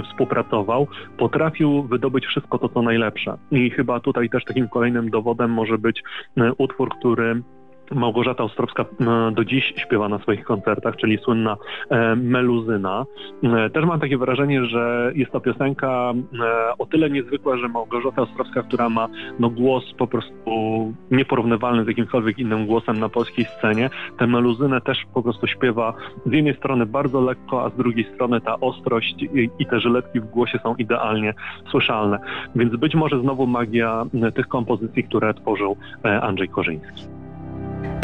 współpracował, potrafił wydobyć wszystko to, co najlepsze. I chyba tutaj też takim kolejnym dowodem może być e, utwór, który Małgorzata Ostrowska e, do dziś śpiewa na swoich koncertach, czyli słynna e, Meluzyna. Też mam takie wrażenie, że jest to piosenka o tyle niezwykła, że Małgorzata Ostrowska, która ma no, głos po prostu nieporównywalny z jakimkolwiek innym głosem na polskiej scenie, tę meluzynę też po prostu śpiewa z jednej strony bardzo lekko, a z drugiej strony ta ostrość i te żyletki w głosie są idealnie słyszalne. Więc być może znowu magia tych kompozycji, które tworzył Andrzej Korzyński.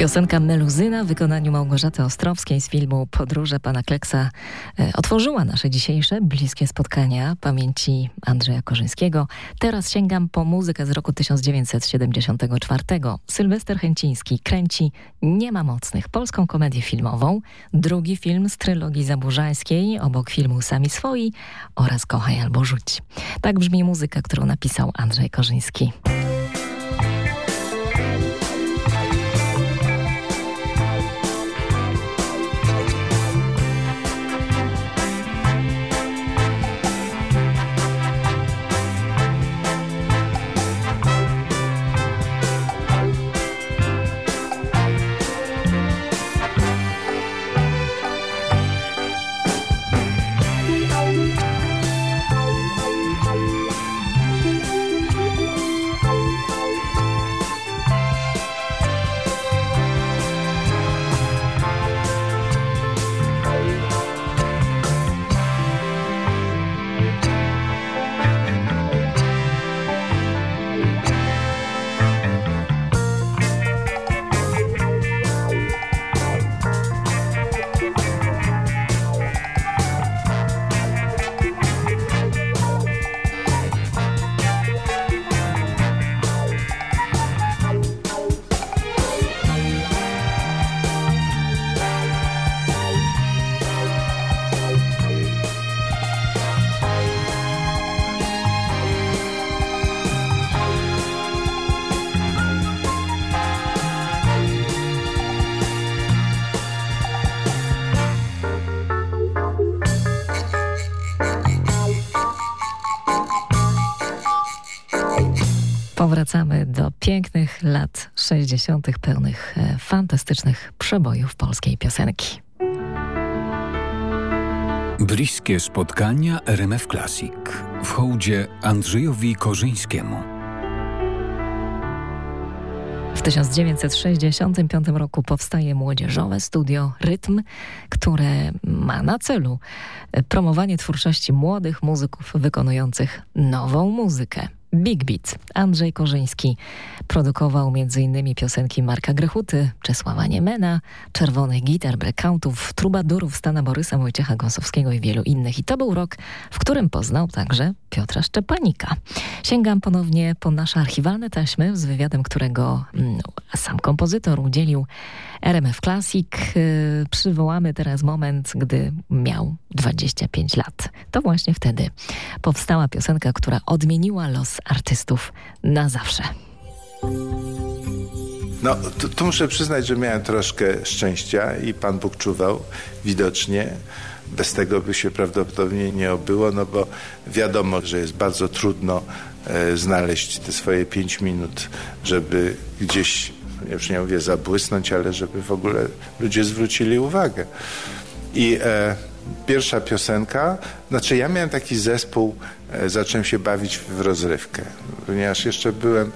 Piosenka Meluzyna w wykonaniu Małgorzaty Ostrowskiej z filmu Podróże pana Kleksa e, otworzyła nasze dzisiejsze bliskie spotkania pamięci Andrzeja Korzyńskiego. Teraz sięgam po muzykę z roku 1974. Sylwester Chęciński kręci Nie ma mocnych polską komedię filmową, drugi film z trylogii zaburzańskiej obok filmu Sami swoi oraz Kochaj albo rzuć. Tak brzmi muzyka, którą napisał Andrzej Korzyński. Powracamy do pięknych lat 60. pełnych e, fantastycznych przebojów polskiej piosenki. Bliskie spotkania RMF Classic w hołdzie Andrzejowi Korzyńskiemu. W 1965 roku powstaje młodzieżowe studio Rytm, które ma na celu promowanie twórczości młodych muzyków wykonujących nową muzykę. Big Beat. Andrzej Korzyński produkował m.in. piosenki Marka Grechuty, Czesława Niemena, Czerwonych Gitar, Blackoutów, Trubadurów, Stana Borysa, Wojciecha Gąsowskiego i wielu innych. I to był rok, w którym poznał także Piotra Szczepanika. Sięgam ponownie po nasze archiwalne taśmy z wywiadem, którego mm, sam kompozytor udzielił RMF Classic. Yy, przywołamy teraz moment, gdy miał 25 lat. To właśnie wtedy powstała piosenka, która odmieniła los artystów na zawsze. No, tu, tu, muszę przyznać, że miałem troszkę szczęścia i Pan Bóg czuwał widocznie. Bez tego by się prawdopodobnie nie obyło, no bo wiadomo, że jest bardzo trudno e, znaleźć te swoje pięć minut, żeby gdzieś, już nie mówię zabłysnąć, ale żeby w ogóle ludzie zwrócili uwagę. I e, pierwsza piosenka, znaczy ja miałem taki zespół, e, zacząłem się bawić w rozrywkę, ponieważ jeszcze byłem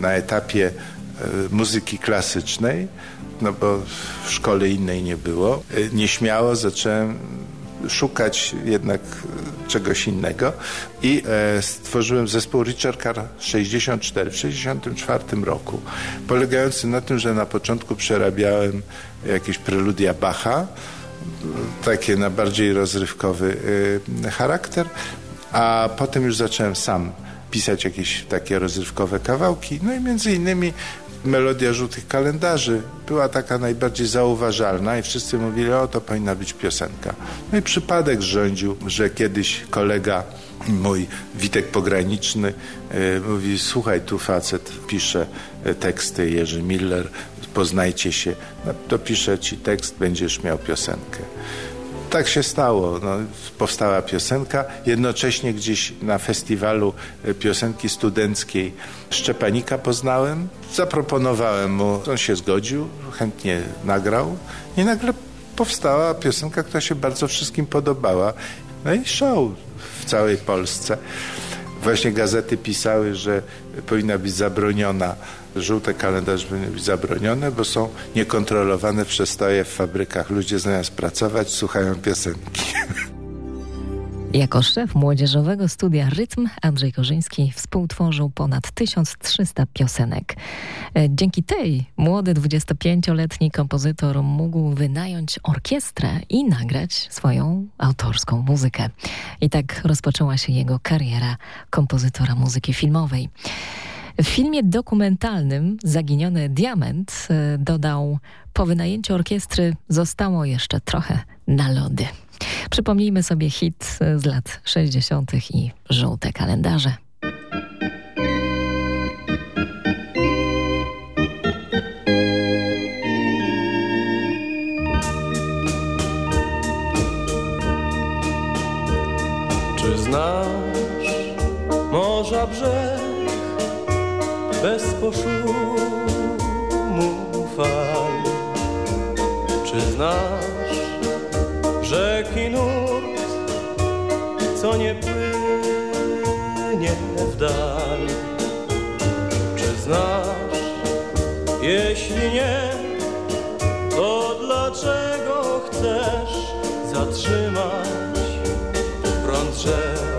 na etapie e, muzyki klasycznej, no bo w szkole innej nie było. E, nieśmiało zacząłem szukać jednak czegoś innego i stworzyłem zespół Richard Carr 64 w 64 roku, polegający na tym, że na początku przerabiałem jakieś preludia Bacha, takie na bardziej rozrywkowy y, charakter, a potem już zacząłem sam pisać jakieś takie rozrywkowe kawałki. No i między innymi melodia żółtych kalendarzy była taka najbardziej zauważalna i wszyscy mówili, o to powinna być piosenka. No i przypadek rządził, że kiedyś kolega mój Witek Pograniczny y, mówi, słuchaj tu facet pisze teksty Jerzy Miller, poznajcie się, no, dopiszę ci tekst, będziesz miał piosenkę. Tak się stało. No, powstała piosenka. Jednocześnie gdzieś na festiwalu piosenki studenckiej Szczepanika poznałem. Zaproponowałem mu, on się zgodził, chętnie nagrał i nagle powstała piosenka, która się bardzo wszystkim podobała. No i show w całej Polsce. Właśnie gazety pisały, że powinna być zabroniona żółte kalendarze powinny być zabronione, bo są niekontrolowane przestoje w fabrykach. Ludzie zamiast pracować słuchają piosenki. Jako szef młodzieżowego studia Rytm Andrzej Korzyński współtworzył ponad 1300 piosenek. E, dzięki tej młody 25-letni kompozytor mógł wynająć orkiestrę i nagrać swoją autorską muzykę. I tak rozpoczęła się jego kariera kompozytora muzyki filmowej. W filmie dokumentalnym Zaginiony Diament e, dodał po wynajęciu orkiestry zostało jeszcze trochę na lody. Przypomnijmy sobie hit z lat 60. i żółte kalendarze. Czy znasz morza brzeg bez poszumu fal? Czy znasz znasz? Jeśli nie, to dlaczego chcesz zatrzymać prąd rzek,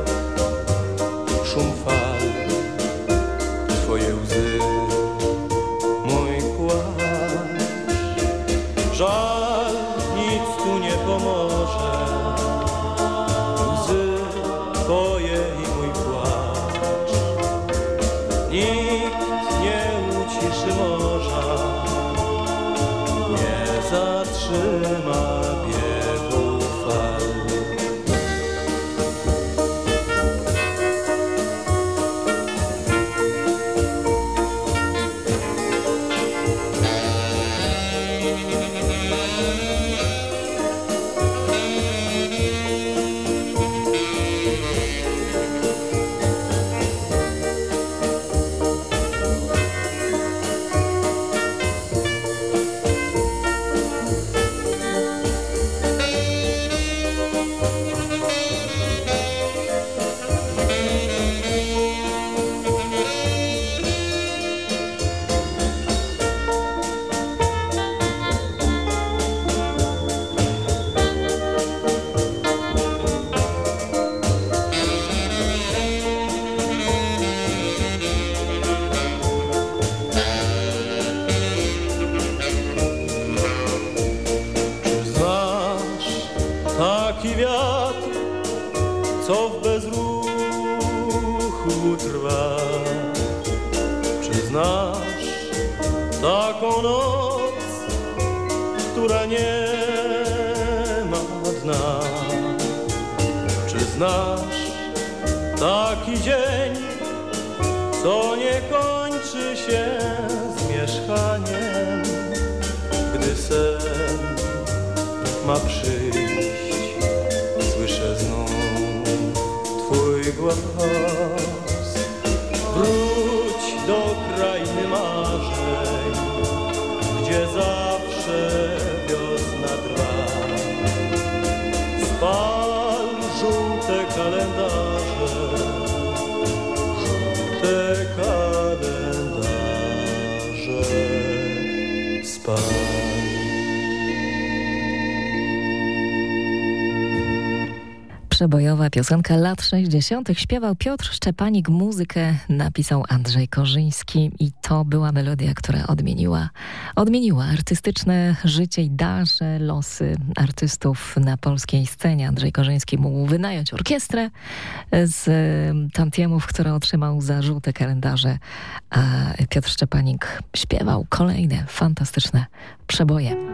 piosenka lat 60. śpiewał Piotr Szczepanik, muzykę napisał Andrzej Korzyński i to była melodia, która odmieniła, odmieniła artystyczne życie i dalsze losy artystów na polskiej scenie. Andrzej Korzyński mógł wynająć orkiestrę z tantiemów, które otrzymał za żółte kalendarze, a Piotr Szczepanik śpiewał kolejne fantastyczne przeboje.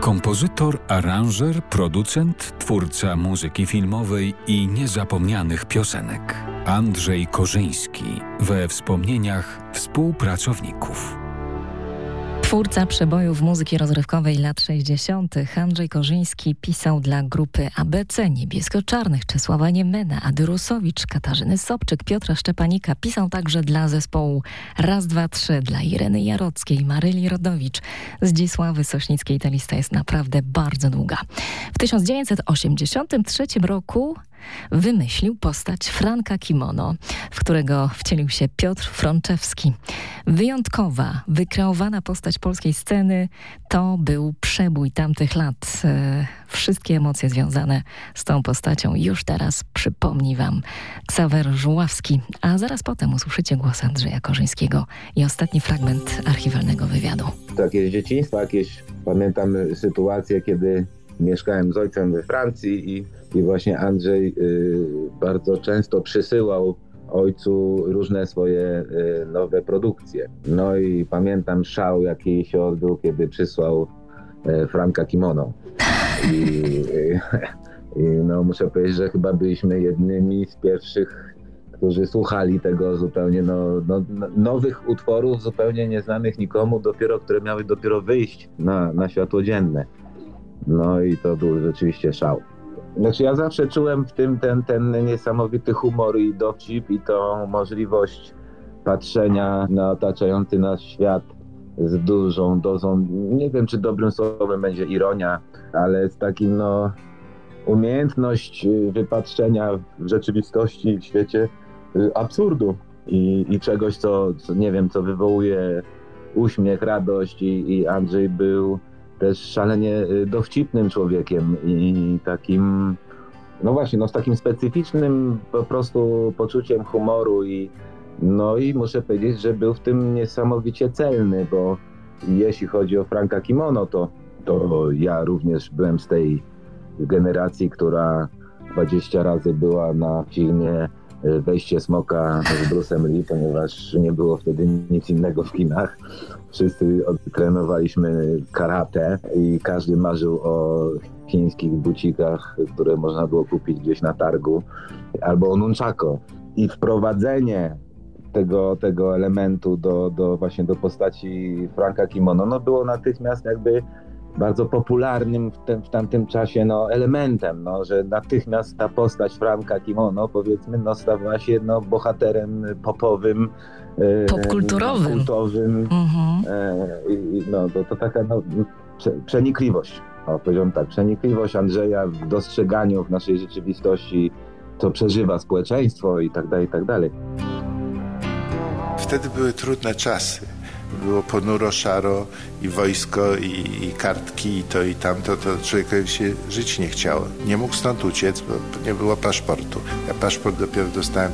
Kompozytor, aranżer, producent, twórca muzyki filmowej i niezapomnianych piosenek. Andrzej Korzyński we wspomnieniach współpracowników. Twórca przebojów muzyki rozrywkowej lat 60. Andrzej Korzyński pisał dla grupy ABC Niebiesko-Czarnych Czesława Niemena, Ady Rusowicz, Katarzyny Sobczyk, Piotra Szczepanika. Pisał także dla zespołu Raz, Dwa, Trzy, dla Ireny Jarockiej, Maryli Rodowicz, Zdzisławy Sośnickiej. Ta lista jest naprawdę bardzo długa. W 1983 roku wymyślił postać Franka Kimono, w którego wcielił się Piotr Frączewski. Wyjątkowa, wykreowana postać polskiej sceny to był przebój tamtych lat. E, wszystkie emocje związane z tą postacią już teraz przypomni wam Ksawer Żuławski, a zaraz potem usłyszycie głos Andrzeja Korzyńskiego i ostatni fragment archiwalnego wywiadu. Takie z dzieciństwa jakieś, pamiętam sytuację, kiedy mieszkałem z ojcem we Francji i, i właśnie Andrzej y, bardzo często przysyłał ojcu różne swoje y, nowe produkcje. No i pamiętam szał, jaki się odbył, kiedy przysłał y, Franka Kimono. I, I, no, muszę powiedzieć, że chyba byliśmy jednymi z pierwszych, którzy słuchali tego zupełnie no, no, nowych utworów, zupełnie nieznanych nikomu, dopiero, które miały dopiero wyjść na, na światło dzienne. No i to był rzeczywiście szał. Znaczy ja zawsze czułem w tym ten, ten niesamowity humor i dowcip i tą możliwość patrzenia na otaczający nas świat z dużą dozą, nie wiem czy dobrym słowem będzie ironia, ale z takim no umiejętność wypatrzenia w rzeczywistości, w świecie y, absurdu i, i czegoś, co, co, nie wiem, co wywołuje uśmiech, radość i, i Andrzej był też szalenie y, dowcipnym człowiekiem i takim, no właśnie, no z takim specyficznym po prostu poczuciem humoru i no i muszę powiedzieć, że był w tym niesamowicie celny, bo jeśli chodzi o Franka Kimono, to, to ja również byłem z tej generacji, która 20 razy była na filmie y, Wejście Smoka z Bruce'em Lee, ponieważ nie było wtedy nic innego w kinach. Wszyscy trenowaliśmy karate i każdy marzył o chińskich bucikach, które można było kupić gdzieś na targu, albo o nunchako. I wprowadzenie tego, tego elementu do, do właśnie do postaci Franka Kimono no było natychmiast jakby bardzo popularnym w, tym, w tamtym czasie no, elementem, no, że natychmiast ta postać Franka Kimono powiedzmy no, stawała się no, bohaterem popowym, popkulturowym. kultowym. Mhm. E, i, no, to, to taka no, prze, przenikliwość. O, powiedziałbym tak, przenikliwość Andrzeja w dostrzeganiu w naszej rzeczywistości, co przeżywa społeczeństwo i tak dalej, i tak dalej. Wtedy były trudne czasy było ponuro, szaro i wojsko, i, i, kartki, i to, i tamto, to człowiekowi się żyć nie chciało. Nie mógł stąd uciec, bo nie było paszportu. Ja paszport dopiero dostałem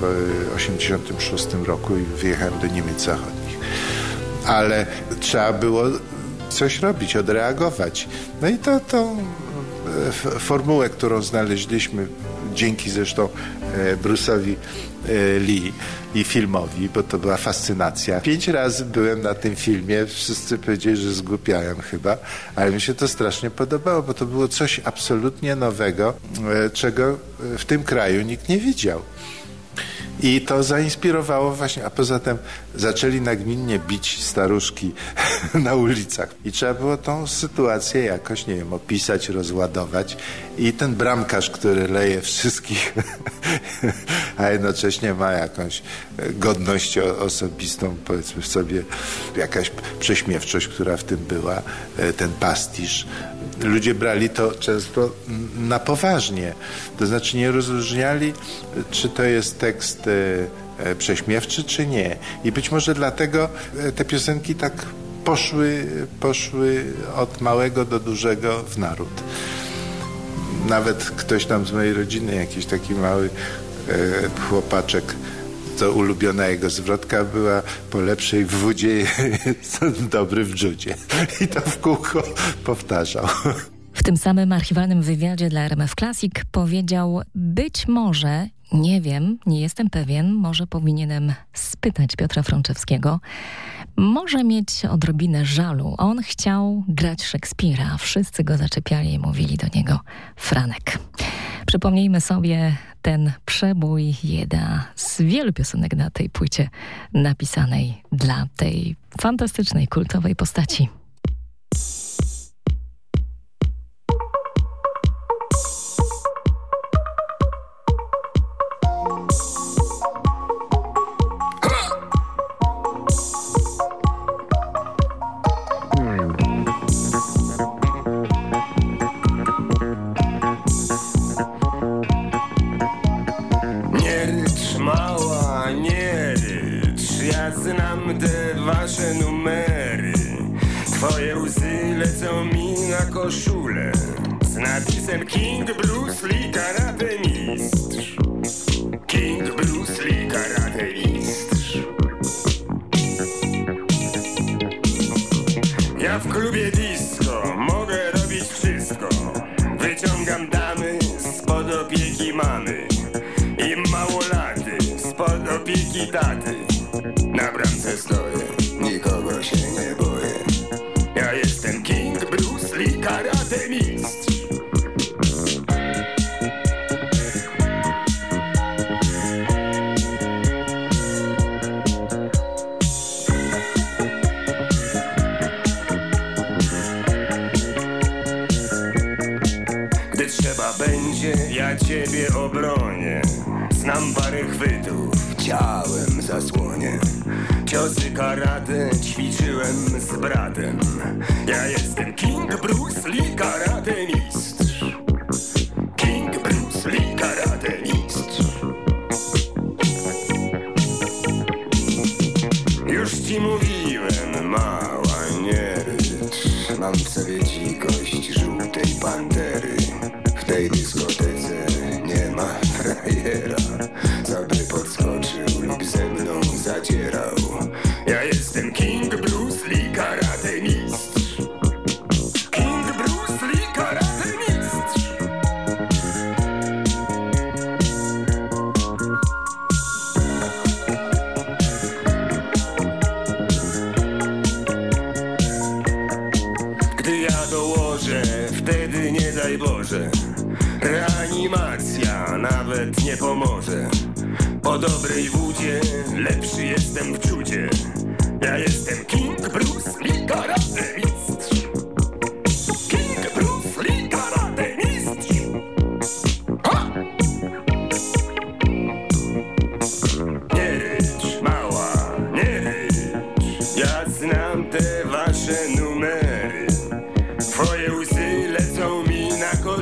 w 1986 roku i wyjechałem do Niemiec Zachodnich. Ale trzeba było coś robić, odreagować. No i to, to formułę, którą znaleźliśmy dzięki zresztą e, Bruce'owi e, Lee i filmowi, bo to była fascynacja. Pięć razy byłem na tym filmie, wszyscy powiedzieli, że zgłupiałem chyba, ale mi się to strasznie podobało, bo to było coś absolutnie nowego, e, czego w tym kraju nikt nie widział. I to zainspirowało właśnie, a poza tym zaczęli nagminnie bić staruszki na ulicach. I trzeba było tą sytuację jakoś, nie wiem, opisać, rozładować. I ten bramkarz, który leje wszystkich, a jednocześnie ma jakąś godność osobistą, powiedzmy w sobie, jakaś prześmiewczość, która w tym była, e, ten pastisz. Ludzie brali to często na poważnie. To znaczy nie rozróżniali, czy to jest tekst e, prześmiewczy, czy nie. I być może dlatego e, te piosenki tak poszły, poszły od małego do dużego w naród. Nawet ktoś tam z mojej rodziny, jakiś taki mały e, chłopaczek, to ulubiona jego zwrotka była po lepszej w wódzie jest dobry w dżudzie. I to w kółko powtarzał. W tym samym archiwalnym wywiadzie dla RMF Classic powiedział, być może, nie wiem, nie jestem pewien, może powinienem spytać Piotra Frączewskiego, może mieć odrobinę żalu. On chciał grać Szekspira, a wszyscy go zaczepiali i mówili do niego Franek. Przypomnijmy sobie ten przebój, jedna z wielu piosenek na tej płycie napisanej dla tej fantastycznej, kultowej postaci.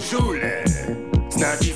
Na koszulę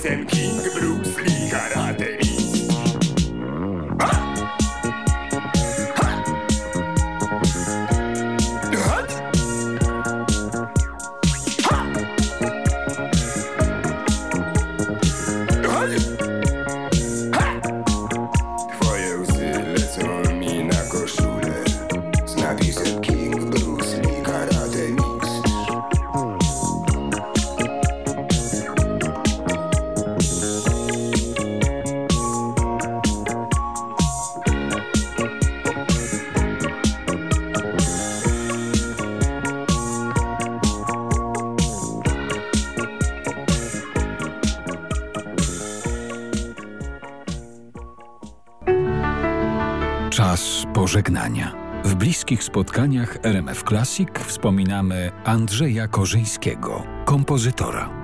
spotkaniach RMF Classic wspominamy Andrzeja Korzyńskiego, kompozytora.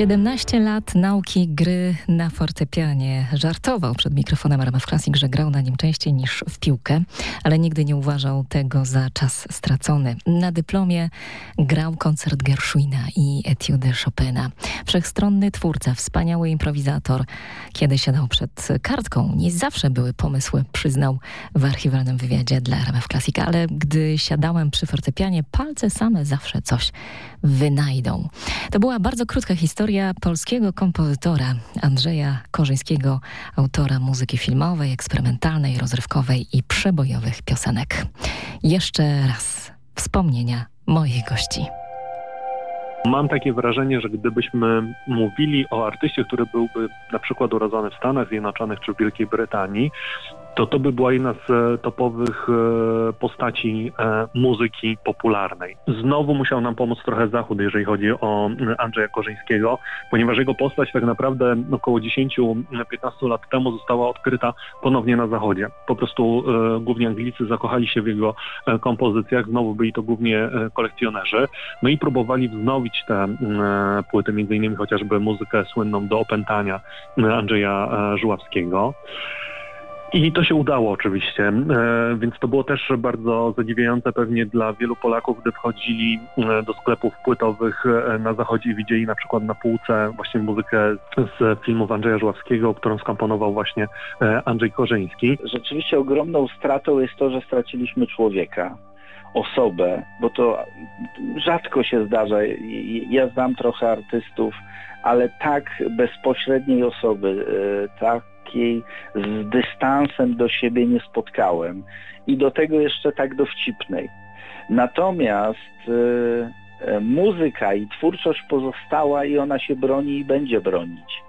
17 lat nauki gry na fortepianie. Żartował przed mikrofonem RMF Classic, że grał na nim częściej niż w piłkę, ale nigdy nie uważał tego za czas stracony. Na dyplomie grał koncert Gershwina i etiudy Chopina. Wszechstronny twórca, wspaniały improwizator. Kiedy siadał przed kartką, nie zawsze były pomysły, przyznał w archiwalnym wywiadzie dla RMF Classic, ale gdy siadałem przy fortepianie, palce same zawsze coś wynajdą. To była bardzo krótka historia polskiego kompozytora Andrzeja Korzyńskiego, autora muzyki filmowej, eksperymentalnej, rozrywkowej i przebojowych piosenek. Jeszcze raz wspomnienia mojej gości. Mam takie wrażenie, że gdybyśmy mówili o artyście, który byłby na przykład urodzony w Stanach Zjednoczonych czy w Wielkiej Brytanii, to to by była jedna z e, topowych e, postaci e, muzyki popularnej. Znowu musiał nam pomóc trochę Zachód, jeżeli chodzi o Andrzeja Korzyńskiego, ponieważ jego postać tak naprawdę około 10-15 lat temu została odkryta ponownie na Zachodzie. Po prostu głównie Anglicy zakochali się w jego kompozycjach, znowu byli to głównie kolekcjonerzy, no i próbowali wznowić te płyty, między innymi chociażby muzykę słynną do opętania Andrzeja Żuławskiego. I to się udało oczywiście, e, więc to było też bardzo zadziwiające pewnie dla wielu Polaków, gdy wchodzili e, do sklepów płytowych e, na zachodzie i widzieli na przykład na półce właśnie muzykę z filmów Andrzeja Żławskiego, którą skomponował właśnie Andrzej Korzyński. Rzeczywiście ogromną stratą jest to, że straciliśmy człowieka osobę, bo to rzadko się zdarza. Ja znam trochę artystów, ale tak bezpośredniej osoby, tak takiej z dystansem do siebie nie spotkałem i do tego jeszcze tak dowcipnej. Natomiast y, muzyka i twórczość pozostała i ona się broni i będzie bronić.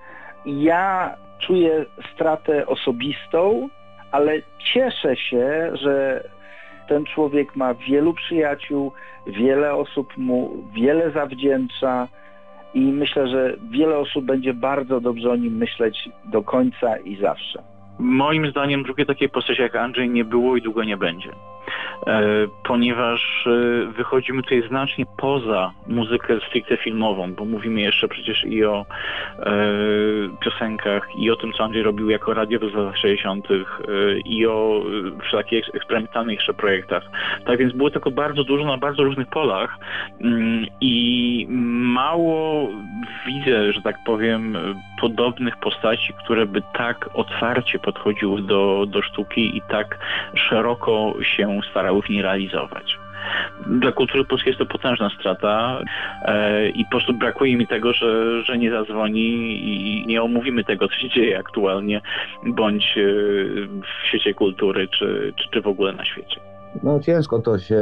Ja czuję stratę osobistą, ale cieszę się, że ten człowiek ma wielu przyjaciół, wiele osób mu wiele zawdzięcza, i myślę, że wiele osób będzie bardzo dobrze o nim myśleć do końca i zawsze. Moim zdaniem drugie takiej postaci jak Andrzej nie było i długo nie będzie. E, ponieważ e, wychodzimy tutaj znacznie poza muzykę stricte filmową, bo mówimy jeszcze przecież i o e, piosenkach, i o tym, co Andrzej robił jako radiowy w latach 60., i o wszelakich eksperymentalnych jeszcze projektach. Tak więc było tego bardzo dużo na bardzo różnych polach mm, i mało widzę, że tak powiem, podobnych postaci, które by tak otwarcie podchodziły do, do sztuki i tak szeroko się starały w niej realizować. Dla kultury polskiej jest to potężna strata e, i po prostu brakuje mi tego, że, że nie zadzwoni i nie omówimy tego, co się dzieje aktualnie, bądź e, w świecie kultury, czy, czy, czy w ogóle na świecie. No ciężko to się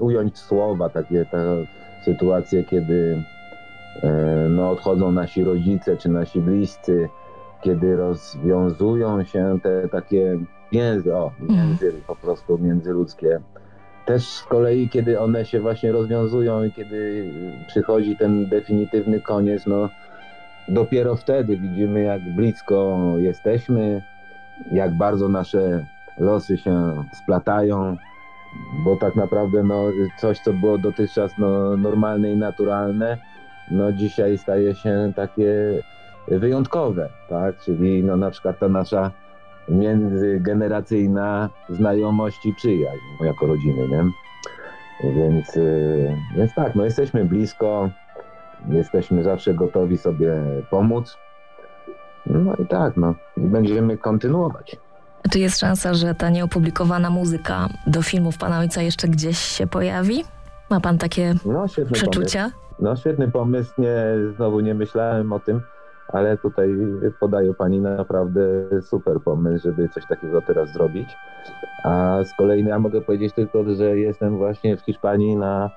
ująć słowa, takie te sytuacje, kiedy e, no, odchodzą nasi rodzice czy nasi bliscy, kiedy rozwiązują się te takie więzy, o, więzy mm. po prostu międzyludzkie. Też z kolei, kiedy one się właśnie rozwiązują i kiedy przychodzi ten definitywny koniec, no dopiero wtedy widzimy, jak blisko jesteśmy, jak bardzo nasze losy się splatają, bo tak naprawdę no, coś, co było dotychczas no, normalne i naturalne, no dzisiaj staje się takie wyjątkowe, tak? Czyli no, na przykład ta nasza międzygeneracyjna znajomość i przyjaźń jako rodziny, nie? Więc, y, więc tak, no jesteśmy blisko, jesteśmy zawsze gotowi sobie pomóc. No i tak, no i będziemy kontynuować. Czy jest szansa, że ta nieopublikowana muzyka do filmów Pana Ojca jeszcze gdzieś się pojawi? Ma Pan takie no, przeczucia? Pomysł. No świetny pomysł, nie, znowu nie myślałem o tym ale tutaj podaje Pani naprawdę super pomysł, żeby coś takiego teraz zrobić. A z kolei ja mogę powiedzieć tylko, że jestem właśnie w Hiszpanii na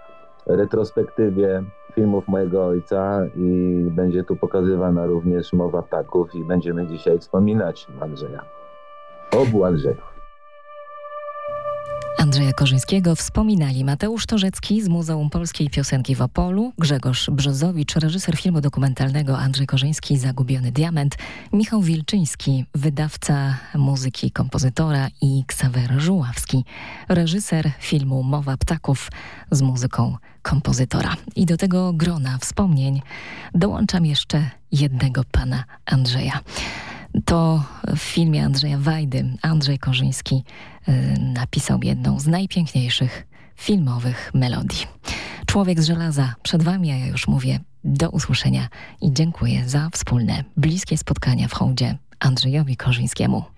retrospektywie filmów mojego ojca i będzie tu pokazywana również mowa ptaków i będziemy dzisiaj wspominać Andrzeja. Obu Andrzejów. Andrzeja Korzyńskiego wspominali Mateusz Torzecki z Muzeum Polskiej Piosenki w Opolu, Grzegorz Brzozowicz, reżyser filmu dokumentalnego Andrzej Korzyński Zagubiony Diament, Michał Wilczyński, wydawca muzyki kompozytora i Ksawer Żuławski, reżyser filmu Mowa Ptaków z muzyką kompozytora. I do tego grona wspomnień dołączam jeszcze jednego pana Andrzeja. To w filmie Andrzeja Wajdy Andrzej Korzyński y, napisał jedną z najpiękniejszych filmowych melodii. Człowiek z żelaza przed wami, a ja już mówię do usłyszenia i dziękuję za wspólne, bliskie spotkania w hołdzie Andrzejowi Korzyńskiemu.